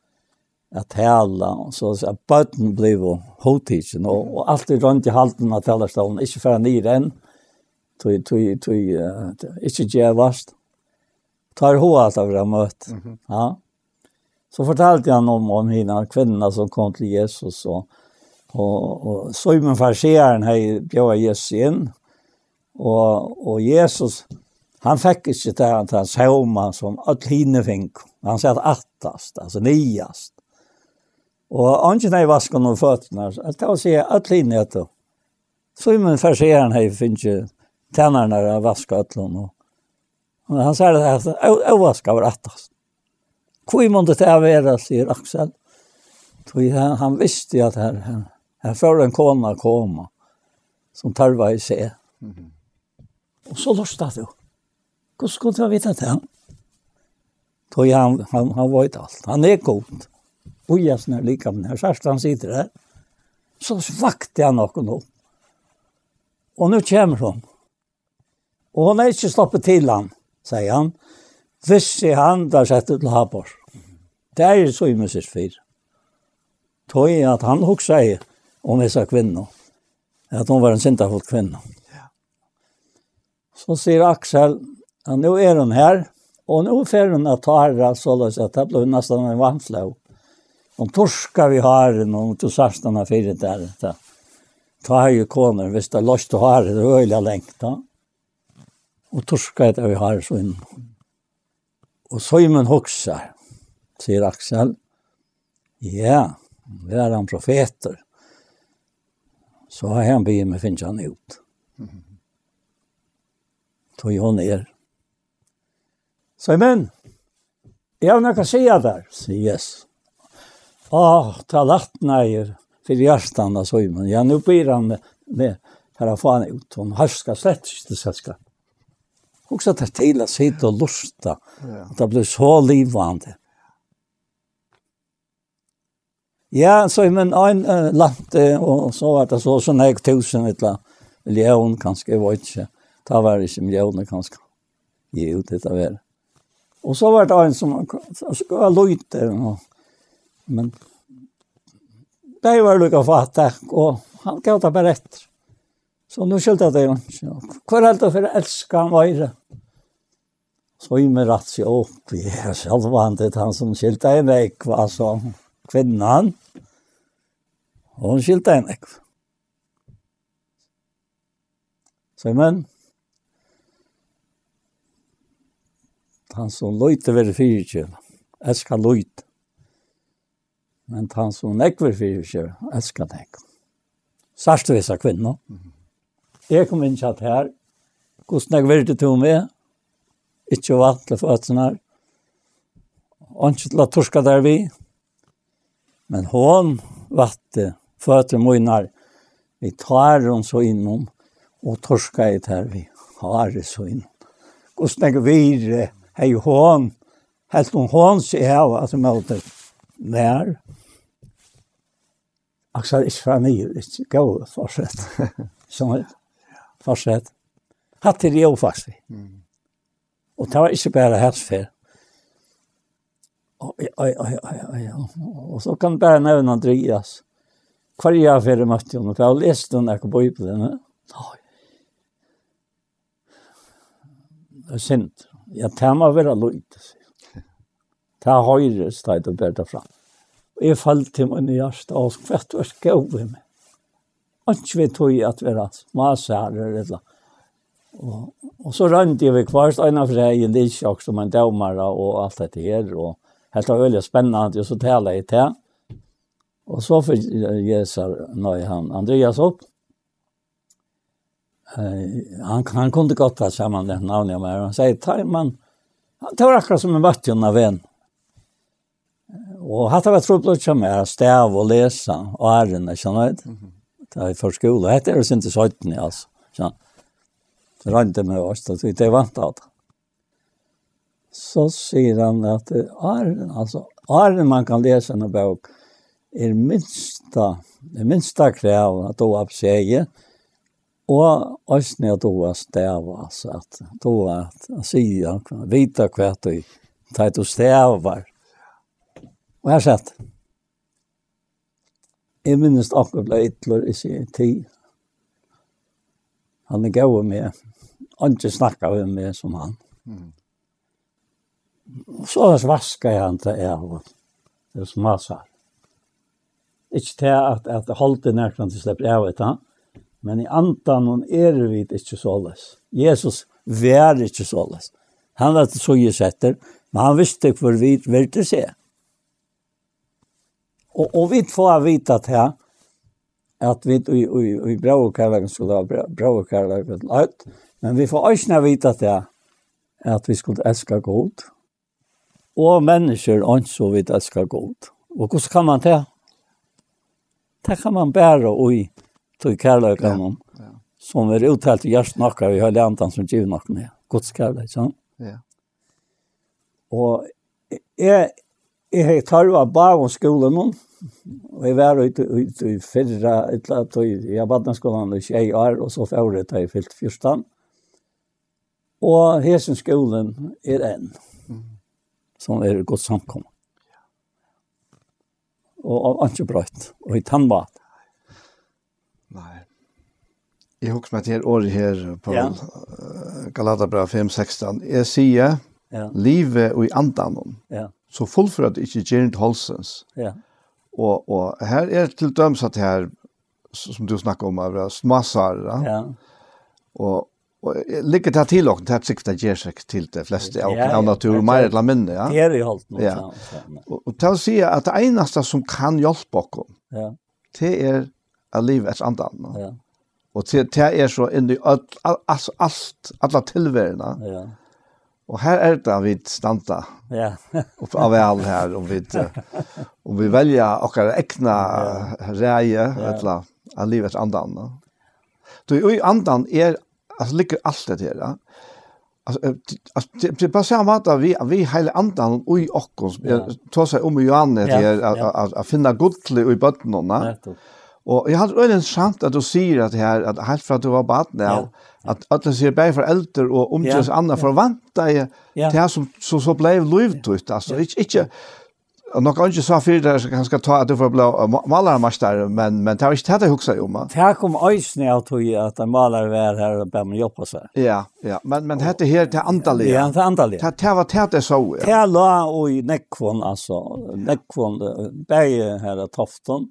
at tala, og så at bøtten ble jo hodtidsen, og, og alt er rundt i halten av talerstolen, ikke for han gir enn, tog, tog, tog, uh, ikke gjevast. Tar hoa alt av det møtt. Mm -hmm. Ja. Så fortalte han om, om henne kvinnorna som kom till Jesus och, och, och Simon Farseren har bjöd Jesus in. Och, och Jesus, han fikk ikke det här han såg man som att hinne fikk. Han sa at attast, alltså niast. Och han är vaskan och fötterna. Att ta och säga att hinne är det. Simon Farseren har finnet tennerne tänarna att vaska henne. Och han sa att vasker var attast. Hvor må det til å være, sier Aksel. Han, han visste at her, her, her får en kona komme, som tarva i seg. Mm -hmm. Og så løste det jo. Hvordan skulle du vite det? Så han, han, han var ikke alt. Han er god. Og jeg snart like med her. han sitter der. Så vakte jeg noe nå. Og nå kommer hun. Og hun er ikke stoppet til han, sier han. Hvis jeg han, da setter til Habors. Det er så i Moses 4. Tøy at han hoksa seg om disse kvinner. At hun var en sinterfull kvinne. Så sier Aksel, ja, nå er hun her, og nå fer hun at ta herre, så løs at det ble nesten en vannflå. Hun torska vi haren, og hun tog sarsten av fire der. Ta her jo koner, hvis det er løst å ha det det er øyelig lengt da. Og torska etter vi har så inn. Og så er Søymen hoksar, sier Aksel. Ja, vi er han profeter. Så har han bygget med finnes han ut. Tog hon ner. Så men, jeg har noe å si der, sier yes. Åh, ta lagt nei, for hjertan av søymen. Ja, nu blir han med, med här får han ut. Hon skal slett inte selskap. Också att det till att sitta och lusta. Ja. Det blir så livande. Ja, så men en uh, land och så var det så sån här tusen eller miljon kanske var inte. Ta var inte miljoner kanske. Jo, det var det. Och så var det en som ska ha lojt. Men det var lika fattig och han gav det bara efter. Så nu skyldte det jo. Hva er det for å elske han var? Så i meg rett seg opp. Jeg er selv vant til han som skyldte jeg meg. Altså, kvinnan. Og hun skilte henne ikke. Så men, han som løyte ved fyrtjøl, eska løyte. Men han som nekver fyrtjøl, eska nekver. Sørste visse kvinner. Jeg kom inn kjatt her, hvordan jeg ville til med, ikke vant til fødselen her, og ikke til å torske der vi, men hun vatte fötter munar. Vi tar dem så innom og torskar det här vi har det så innom. Och snägg vi hei hon. Helt om hån sier jeg at jeg att möta när. ikke fra nye, ikke Gå fortsett. Sånn, fortsett. Hatt det jo fast. Mm. Och det var ikke inte bara hästfärd. oi, oi, oi, oi, oi. Og så kan bare nevne Andreas hver jeg fyrir møtte henne, for jeg har lest henne ikke på Bibelen. Det er synd. Jeg tar meg være løyt. Ta høyre stedet og bære det fram. Og jeg fall til min hjerte og skvett og skjøv i meg. Ikke vi tog at vi var masærer eller noe. Og, og så rønte jeg ved hver stedet av det er i Lisjak som en dømere og alt dette her. Og helt var veldig spennende, og så taler jeg til. Og så för Jesar nej han Andreas opp. Eh han han kunne godt ta sammen det navnet jag med. Han säger tar man han tar akkurat som en vatten Og hatt av et trubbel som er stav og läsa och ärenden känner jag. Det är för skola. Det är inte så ötten alltså. Så det rann det med oss då det er vant av det. Så sier han at är altså, är man kan lese en bok er minsta, er minsta krev at du har seg, og også når du har stæva, så at du har sige, vita hva du, tar du stævar. Og jeg har sett, jeg minnes akkurat ble ytler i sin tid. Han er gav med, han ikke snakket med meg som han. Mm. Og så vaskar han til jeg, det er som han sagt. Ikke til at, at holde nærkant til slipper av etter, men i antan hon er vi ikke såles. Jesus vær ikke såles. Han var så jeg setter, men han visste hvor vi ville se. Og, og vi får vite at her, at vi i, i, i bra og kærleggen skulle ha bra, og kærleggen ut, men vi får også vite at her, at vi skulle elske god, og mennesker ønsker vi vidt elsker god. Og hvordan kan man det? Det kan man bæra ui til kærløyka ja. ja. som er uttalt i hjertet nokka i høylig andan som giv nokka med Guds kærløyka, sånn? Ja. Og jeg, jeg tar jo av bavonskolen nå, og jeg var ute, i fyrra, etla, tog, jeg badna skolan i tjei år, og så fjore da jeg fyllt fyrstan. Og hesen skolen er en, som er godt samkommet og ikke brøtt, og i tannbad. Nei. Jeg husker meg til året her, på ja. Galatabra 5.16. Jeg sier, ja. livet og i andan, ja. så fullfører det ikke gjernt holsens. Ja. Og, og her er til døms at her, som du snakker om, er smassare, ja. og, Og ligger det til åkken, det er sikkert det gjør seg til det fleste av, av natur, mer eller mindre, ja? Det er i holdt noe. Ja. Og, til å si at det eneste som kan hjelpe oss, ja. det er av livet et andan. Ja. Og det, det er så inn i alt, alt, alle tilværende. Ja. Og her er det vi stanta. ja. [LAUGHS] opp av all her, om vi, om vi velger åkker ekne ja. reie, ja. eller av livet andan. Du, i andan er alltså ligger allt det där. Alltså det är bara så att vi vi hela andan och i oss tar sig om Johannes det att finna gudle i bottnarna. Och jag hade ölen sant att du säger att det här att helt för att du var barn där att att det ser bättre förälder och omkring andra förvanta det här som så så blev lovt alltså inte inte Och nog kanske så för det ganska ta att du får bli malarmästare men men det har inte hade huxat om. Det här kom ösnä av tog att en malare var här och bara med jobba så. Ja, ja, men men hette här till antalet. Ja, till antalet. Det det var det tätt så. ja. Det här la i nekvån, alltså Nekvån, bäge här av Tofton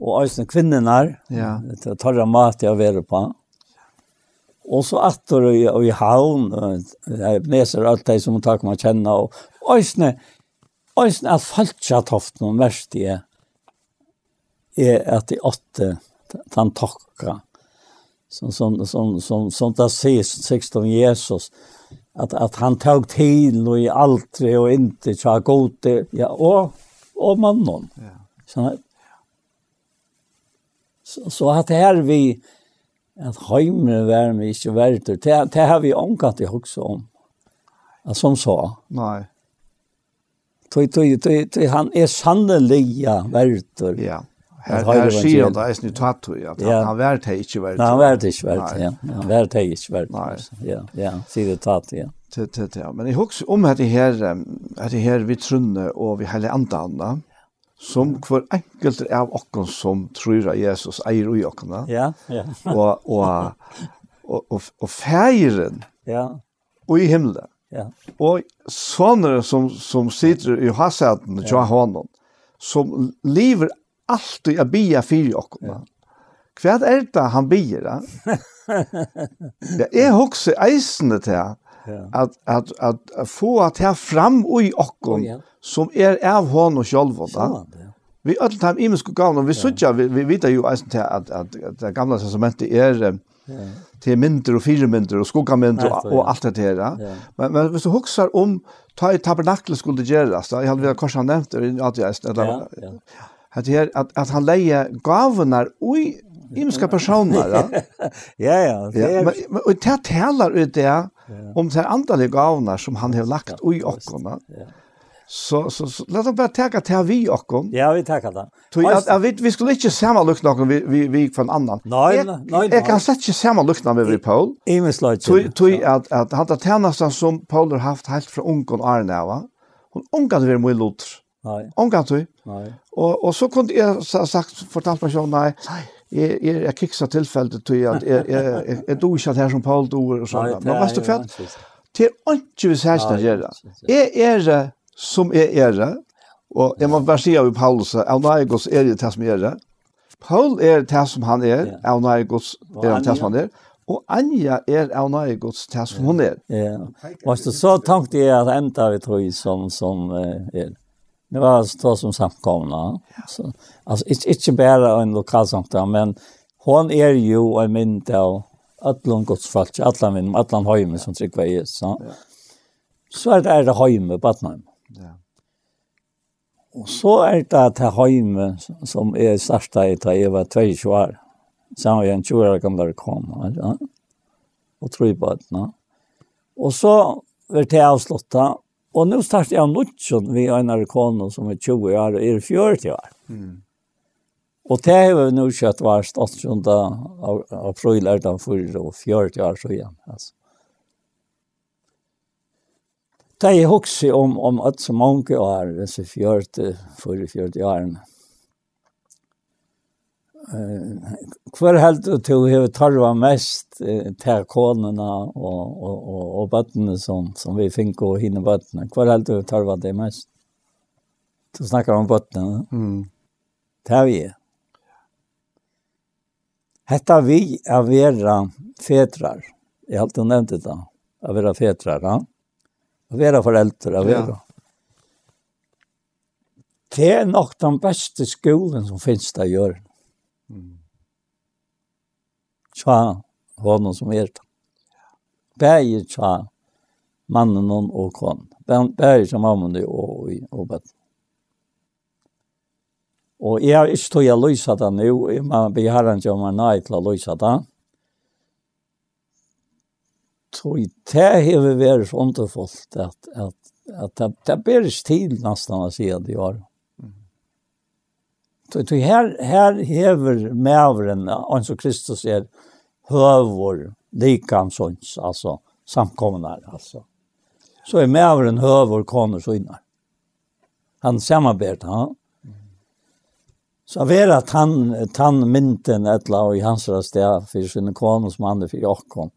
och ösnä kvinnorna. Ja. Det torra mat jag var på. Och så attor och i havn, jag neser allt det som man tar man känna och ösnä Og sånn at falskja toften om verst det er at de åtte tan tokka, som, som, som, som, som det ses 16 Jesus, att att han tog till och i allt och inte så gode, ja, och och mannen. Ja. Så, så, så det här vi, att hemmen var mig ikke värt det, det har vi omgatt i också om, som så. nej Tøy tøy tøy tøy han er sanneliga vertur. Ja. Her her sier han det er snu tatu at han han vært hei ikkje vært. Nei, han vært ikkje vært. Ja. Han vært hei ikkje vært. Ja, ja, sier det tatu, ja. Tøy tøy ja. Men i hugs om at det her at det her vi trunne og vi heile andanna som hver enkelt av okken som tror at Jesus eier i okken. Ja, ja. og, og, og, og, og feiren ja. og i himmelen. Ja. Og sånne som, som sitter i hasaten, ja. hånden, som lever alltid a bia fyrir okkur. Ja. Hva er det han bier? Da? [LAUGHS] ja, jeg husker eisende til at, at, at, at få at jeg fram i okkur, ja. som er av honom sjolv. Da. Vi öll tam imensk gav, vi sutja, vi, vi vita jo eisen til at, at, at det gamla testamentet er till mindre och fyra mindre och skuggamindre och, och allt det där. Men men hvis du huxar om ta i tabernaklet skulle göras då. Jag hade väl kanske nämnt det att Ja, ja. att det att att han leje gavorna oj Imska personer, [LAUGHS] ja. ja, ja. ja men, men, och det talar ut det om de andliga gavorna som han har lagt i åkorna. Ja. Så så, så låt oss bara ta till vi och Ja, vi tackar det. Så jag att vi vi skulle inte samma lukt någon vi vi vi från annan. Nej, nej. Jag kan sätta inte samma lukt när vi Paul. Även slut. Så så att att han tar tjänsten som Paul har haft helt från onkel Arne va. Hon onkel vill mycket lut. Nej. Onkel du? Nej. Och och så kunde jag sagt fortalt personen nej. Jeg, jeg, jeg kiksa tilfellet til at jeg, jeg, jeg, jeg dog ikke her som Paul dog og sånn. Men vet du hva? Til ikke vi særst å gjøre. Jeg er som er ære, og jeg må bare si av Paulus, av nøye er det det som er ære. Paul er det som han er, av nøye Guds er det som han er, og Anja er av nøye det som hun er. Ja, og så tenkte jeg at enda vi tror som, som er. Det var så som samkomna. Så, alltså inte, inte bara en lokal samkomna, men hon är ju en mynd av allan Guds folk, allan vinnum, allan høyme som trygg var i. Så, så er det er det høyme, Batnheim. Ja. Og så er det til Høyme, som jeg startet i da jeg var 22 år. Sammen med en 20 år gammel kom, ja. og tro på det. Ja. Og så var det avsluttet, og nå startet jeg Nutsjon ved en amerikaner som er 20 år, og er 40 år. Mm. Og det har vi nå kjøtt var av, april er og 40 år siden. Altså. Da jeg husker om, om at så mange år, disse fjørte, for fjørte årene. Uh, hver helt du til å tarva mest uh, til konene og, og, og, og bøttene som, som vi finner og hinne bøttene. Hver helt du tarva det mest. Du snakker om bøttene. Mm. Det er vi. Hetta vi er vera fetrar. Jeg har alltid nevnt det da. Er vera fetrar, ja. Mm Å være foreldre, å være. Ja. Det er nok den beste skolen som finnes det å gjøre. Mm. Tja, var som er det. Bæger tja, mannen og kvann. Bæger tja, mannen og, og, og bætten. Og jeg har ikke tog å løse det nå. Jeg må be herren om jeg nei til å løse det. Mm. Så det har vært så underfullt at, at, at det, det ber ikke til nesten å si at de har. Så, så her, her hever mævren, han som Kristus er, høver likansons, altså samkomnar, altså. Så er mævren høver koner søgnar. Han samarbetar, han. Så vera tann tann mynten etla og i hansra stær fyrir sinne konus mann fyrir okkom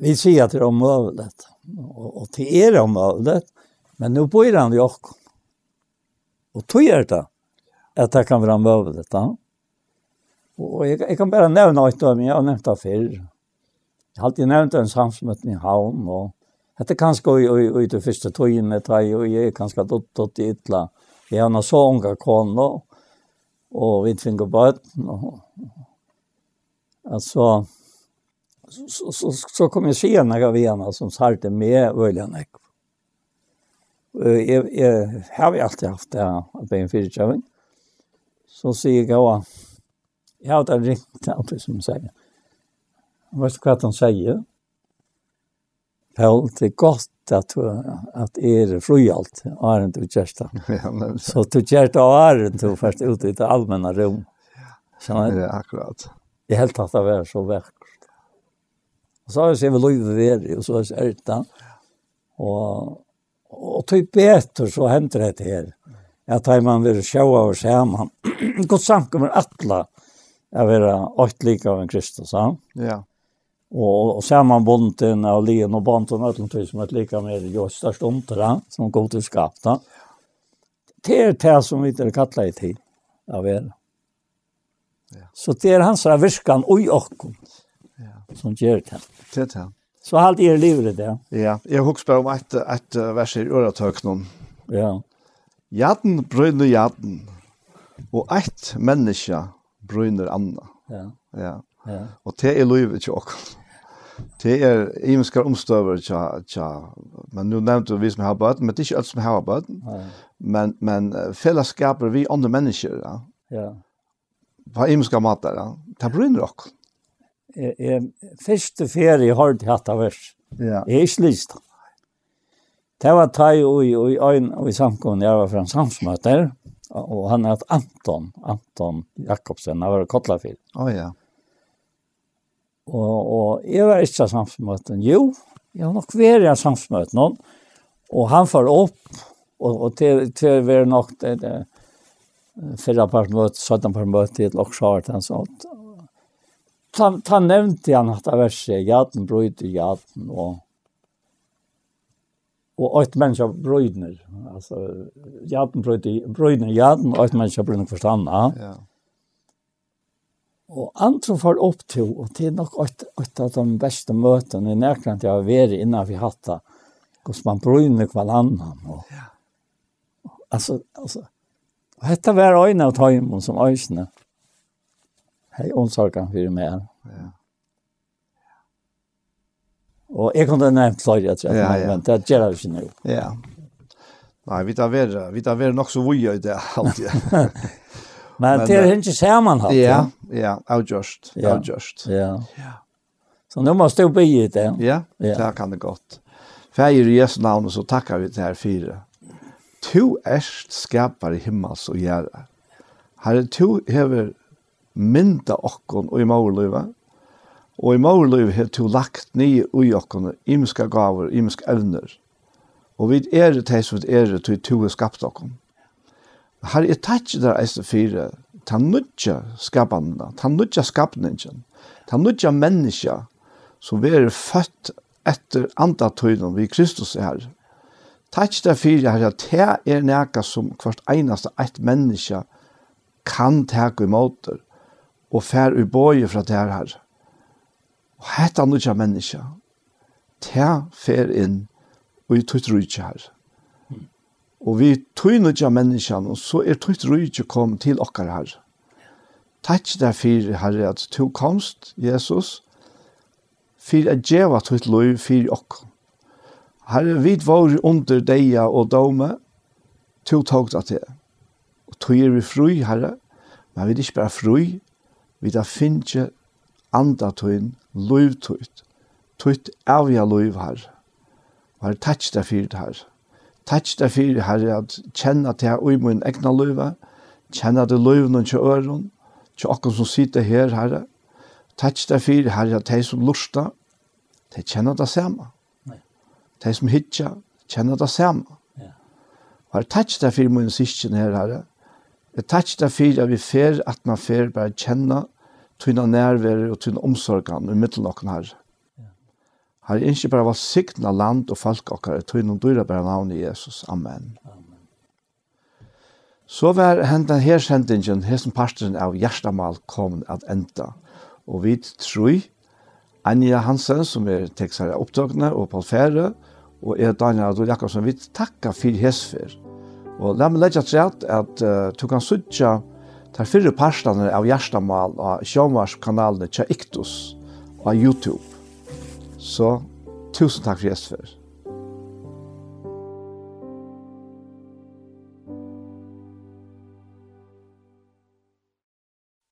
vi sier at det er omøvlet, Och, og det er omøvlet, Men nu bor han i Åkon. Och tog er det at det kan vara omøvlet. Da. Och jag, jag kan bara nevne et av mig. Jag har nevnt det før. Jeg har alltid nevnt en samsmøtten i Havn. Och det kan kanske i, i, i det första tiden med dig. Och jag är ganska dottot i ytla. Jag har några unge konor. Och vi tvingar böten. Och, alltså så, så, så kom jeg senere av henne som salte med Øljanek. Jeg, jeg har jo alltid haft det at jeg er en fyrtjøving. Så sier jeg også, jeg har da ringt opp som sier. Vet du hva han sier? Paul, det er godt at, at er frujalt, Arend og Kjersta. [LAUGHS] Så du Kjersta og Arend, du først ut i det allmänna rum. Så, ja, akkurat. Jeg helt tatt av er så verk. Og så ser vi vi løyve veri, og så har det ærta. Og, og tog betur så hender det her. Jeg tar man sjå sjåa og sjåa. Godt samkommer atla jeg vil åt like av en Kristus, ja. Ja. Og, og saman bonden av lien og bonden av tog som et like med jo størst omtra, som god til skapta. Det er det som vi ikke kattler i tid av er. Ja. Så det er hans virkan og i åkken. Ja som gjør det. Det er det. Så halt er livet det. Ja, jeg husker bare om et, et vers i øretøknen. Ja. Jaden brøyner jaden, og et menneske brøyner anna. Ja. Ja. ja. Og det er livet til oss. Det er imenskar omstøver tja, tja. Men nu nevnte vi som har bøten, men det er ikke alt som har bøten. Men, men fellesskaper vi andre mennesker, ja. Ja. På imenskar mater, ja. Det brunner oss jeg, jeg første ferie jeg har hatt av vers. Ja. Jeg er ikke lyst. Det var ta i og i øyn og i samkomne, jeg var fra en samsmøter, og han het Anton, Anton Jakobsen, han var kottlafil. Å oh, ja. Og, og jeg var ikke av samsmøten. Jo, jeg har nok vært i samsmøten, og han får opp, og, og til, til å være nok det, det, fyrre par møte, søtten par møte, til og så har han sånt ta, ta nevnte han at det var seg, jaden brøyder jaden, og, og åt mennesker brøydner, altså, jaden brøyder, brøydner jaden, og åt mennesker brøydner forstanda. Ja. Og andre får opp til, og det er nok et, et av de beste møtene i nærkant jeg har vært innan vi hatt det, hvordan man brøyner hver annen, Og, ja. Altså, altså, og dette var øynene av tøymen som øyne. Hei, omsorgen for meg. Ja. Og jeg kunne nevnt flere, jeg tror, ja, ja. men det gjør jeg ikke nå. Ja. Nei, vi tar være, vi tar være nok så vuje i det [LAUGHS] alltid. men det er ikke sammen sammenhatt. Ja, ja, avgjørst, ja. avgjørst. Ja. ja. Så nå må du på i det. Ja, ja. det kan det godt. Feir i Jesu navn, så takkar vi til her fire. Tu erst skapar i himmels og gjerra. Herre, tu hever mynda okkon og i maurløyva. Og i maurløyva har to lagt nye ui okkon, imiska gaver, imiska evner. Og vi er det som vi er det til to er skapt okkon. Her er tatt der eiste fire, ta nudja skapandina, ta nudja skapningen, ta nudja menneska, som vi er født etter andatøyden vi Kristus er her. Takk der fire her at det er nekka som hvert einasta eit menneska kan teka i måter og fær ui bøye fra det her. Og hetta nødja menneska, ta fer inn og i tøyt her. Og vi tøy nødja menneska, og så er tutt rujtje kom til okkar her. Takk der fyrir herre at to komst, Jesus, fyrir at djeva tutt løy fyrir okk. Herre, vi var under deia og dome, to tog det til. Og tøy er vi fru, herre, men vi er ikke bare fru, vi da finnje andatøyn, løyvtøyt, tøyt avja løyv her. Og her tætj det fyrt her. Tætj det fyrt her at kjenna til her ui min egna løyva, kjenna til løyvn noen til øron, til okkur som sitter her herre. Tætj det fyrt her at de som lusta, de kjenner det samme. De som hitja, kjenner det samme. Og her tætj det fyrt min syskjen her herre, Jeg takk det for at vi fer, at man fer bare kjenne tøyne nærvære og tøyne omsorgene i middelen av her. Her er ikke bare sikten av land og folk og her, tøyne døyre bare navn i Jesus. Amen. Så var hendan her sendingen, hesten pastoren av Gjerstamal kom at enda. Og vi tror Anja Hansen, som er tekstere opptøkene, og Paul Fære, og er Daniel Adol Jakobsen, vi takker for hesfer. Og la meg legge til at uh, du kan sutja tar fyrre parstene av Gjerstamal og Sjønvarskanalene til Iktus og YouTube. Så tusen takk for gjestfyr.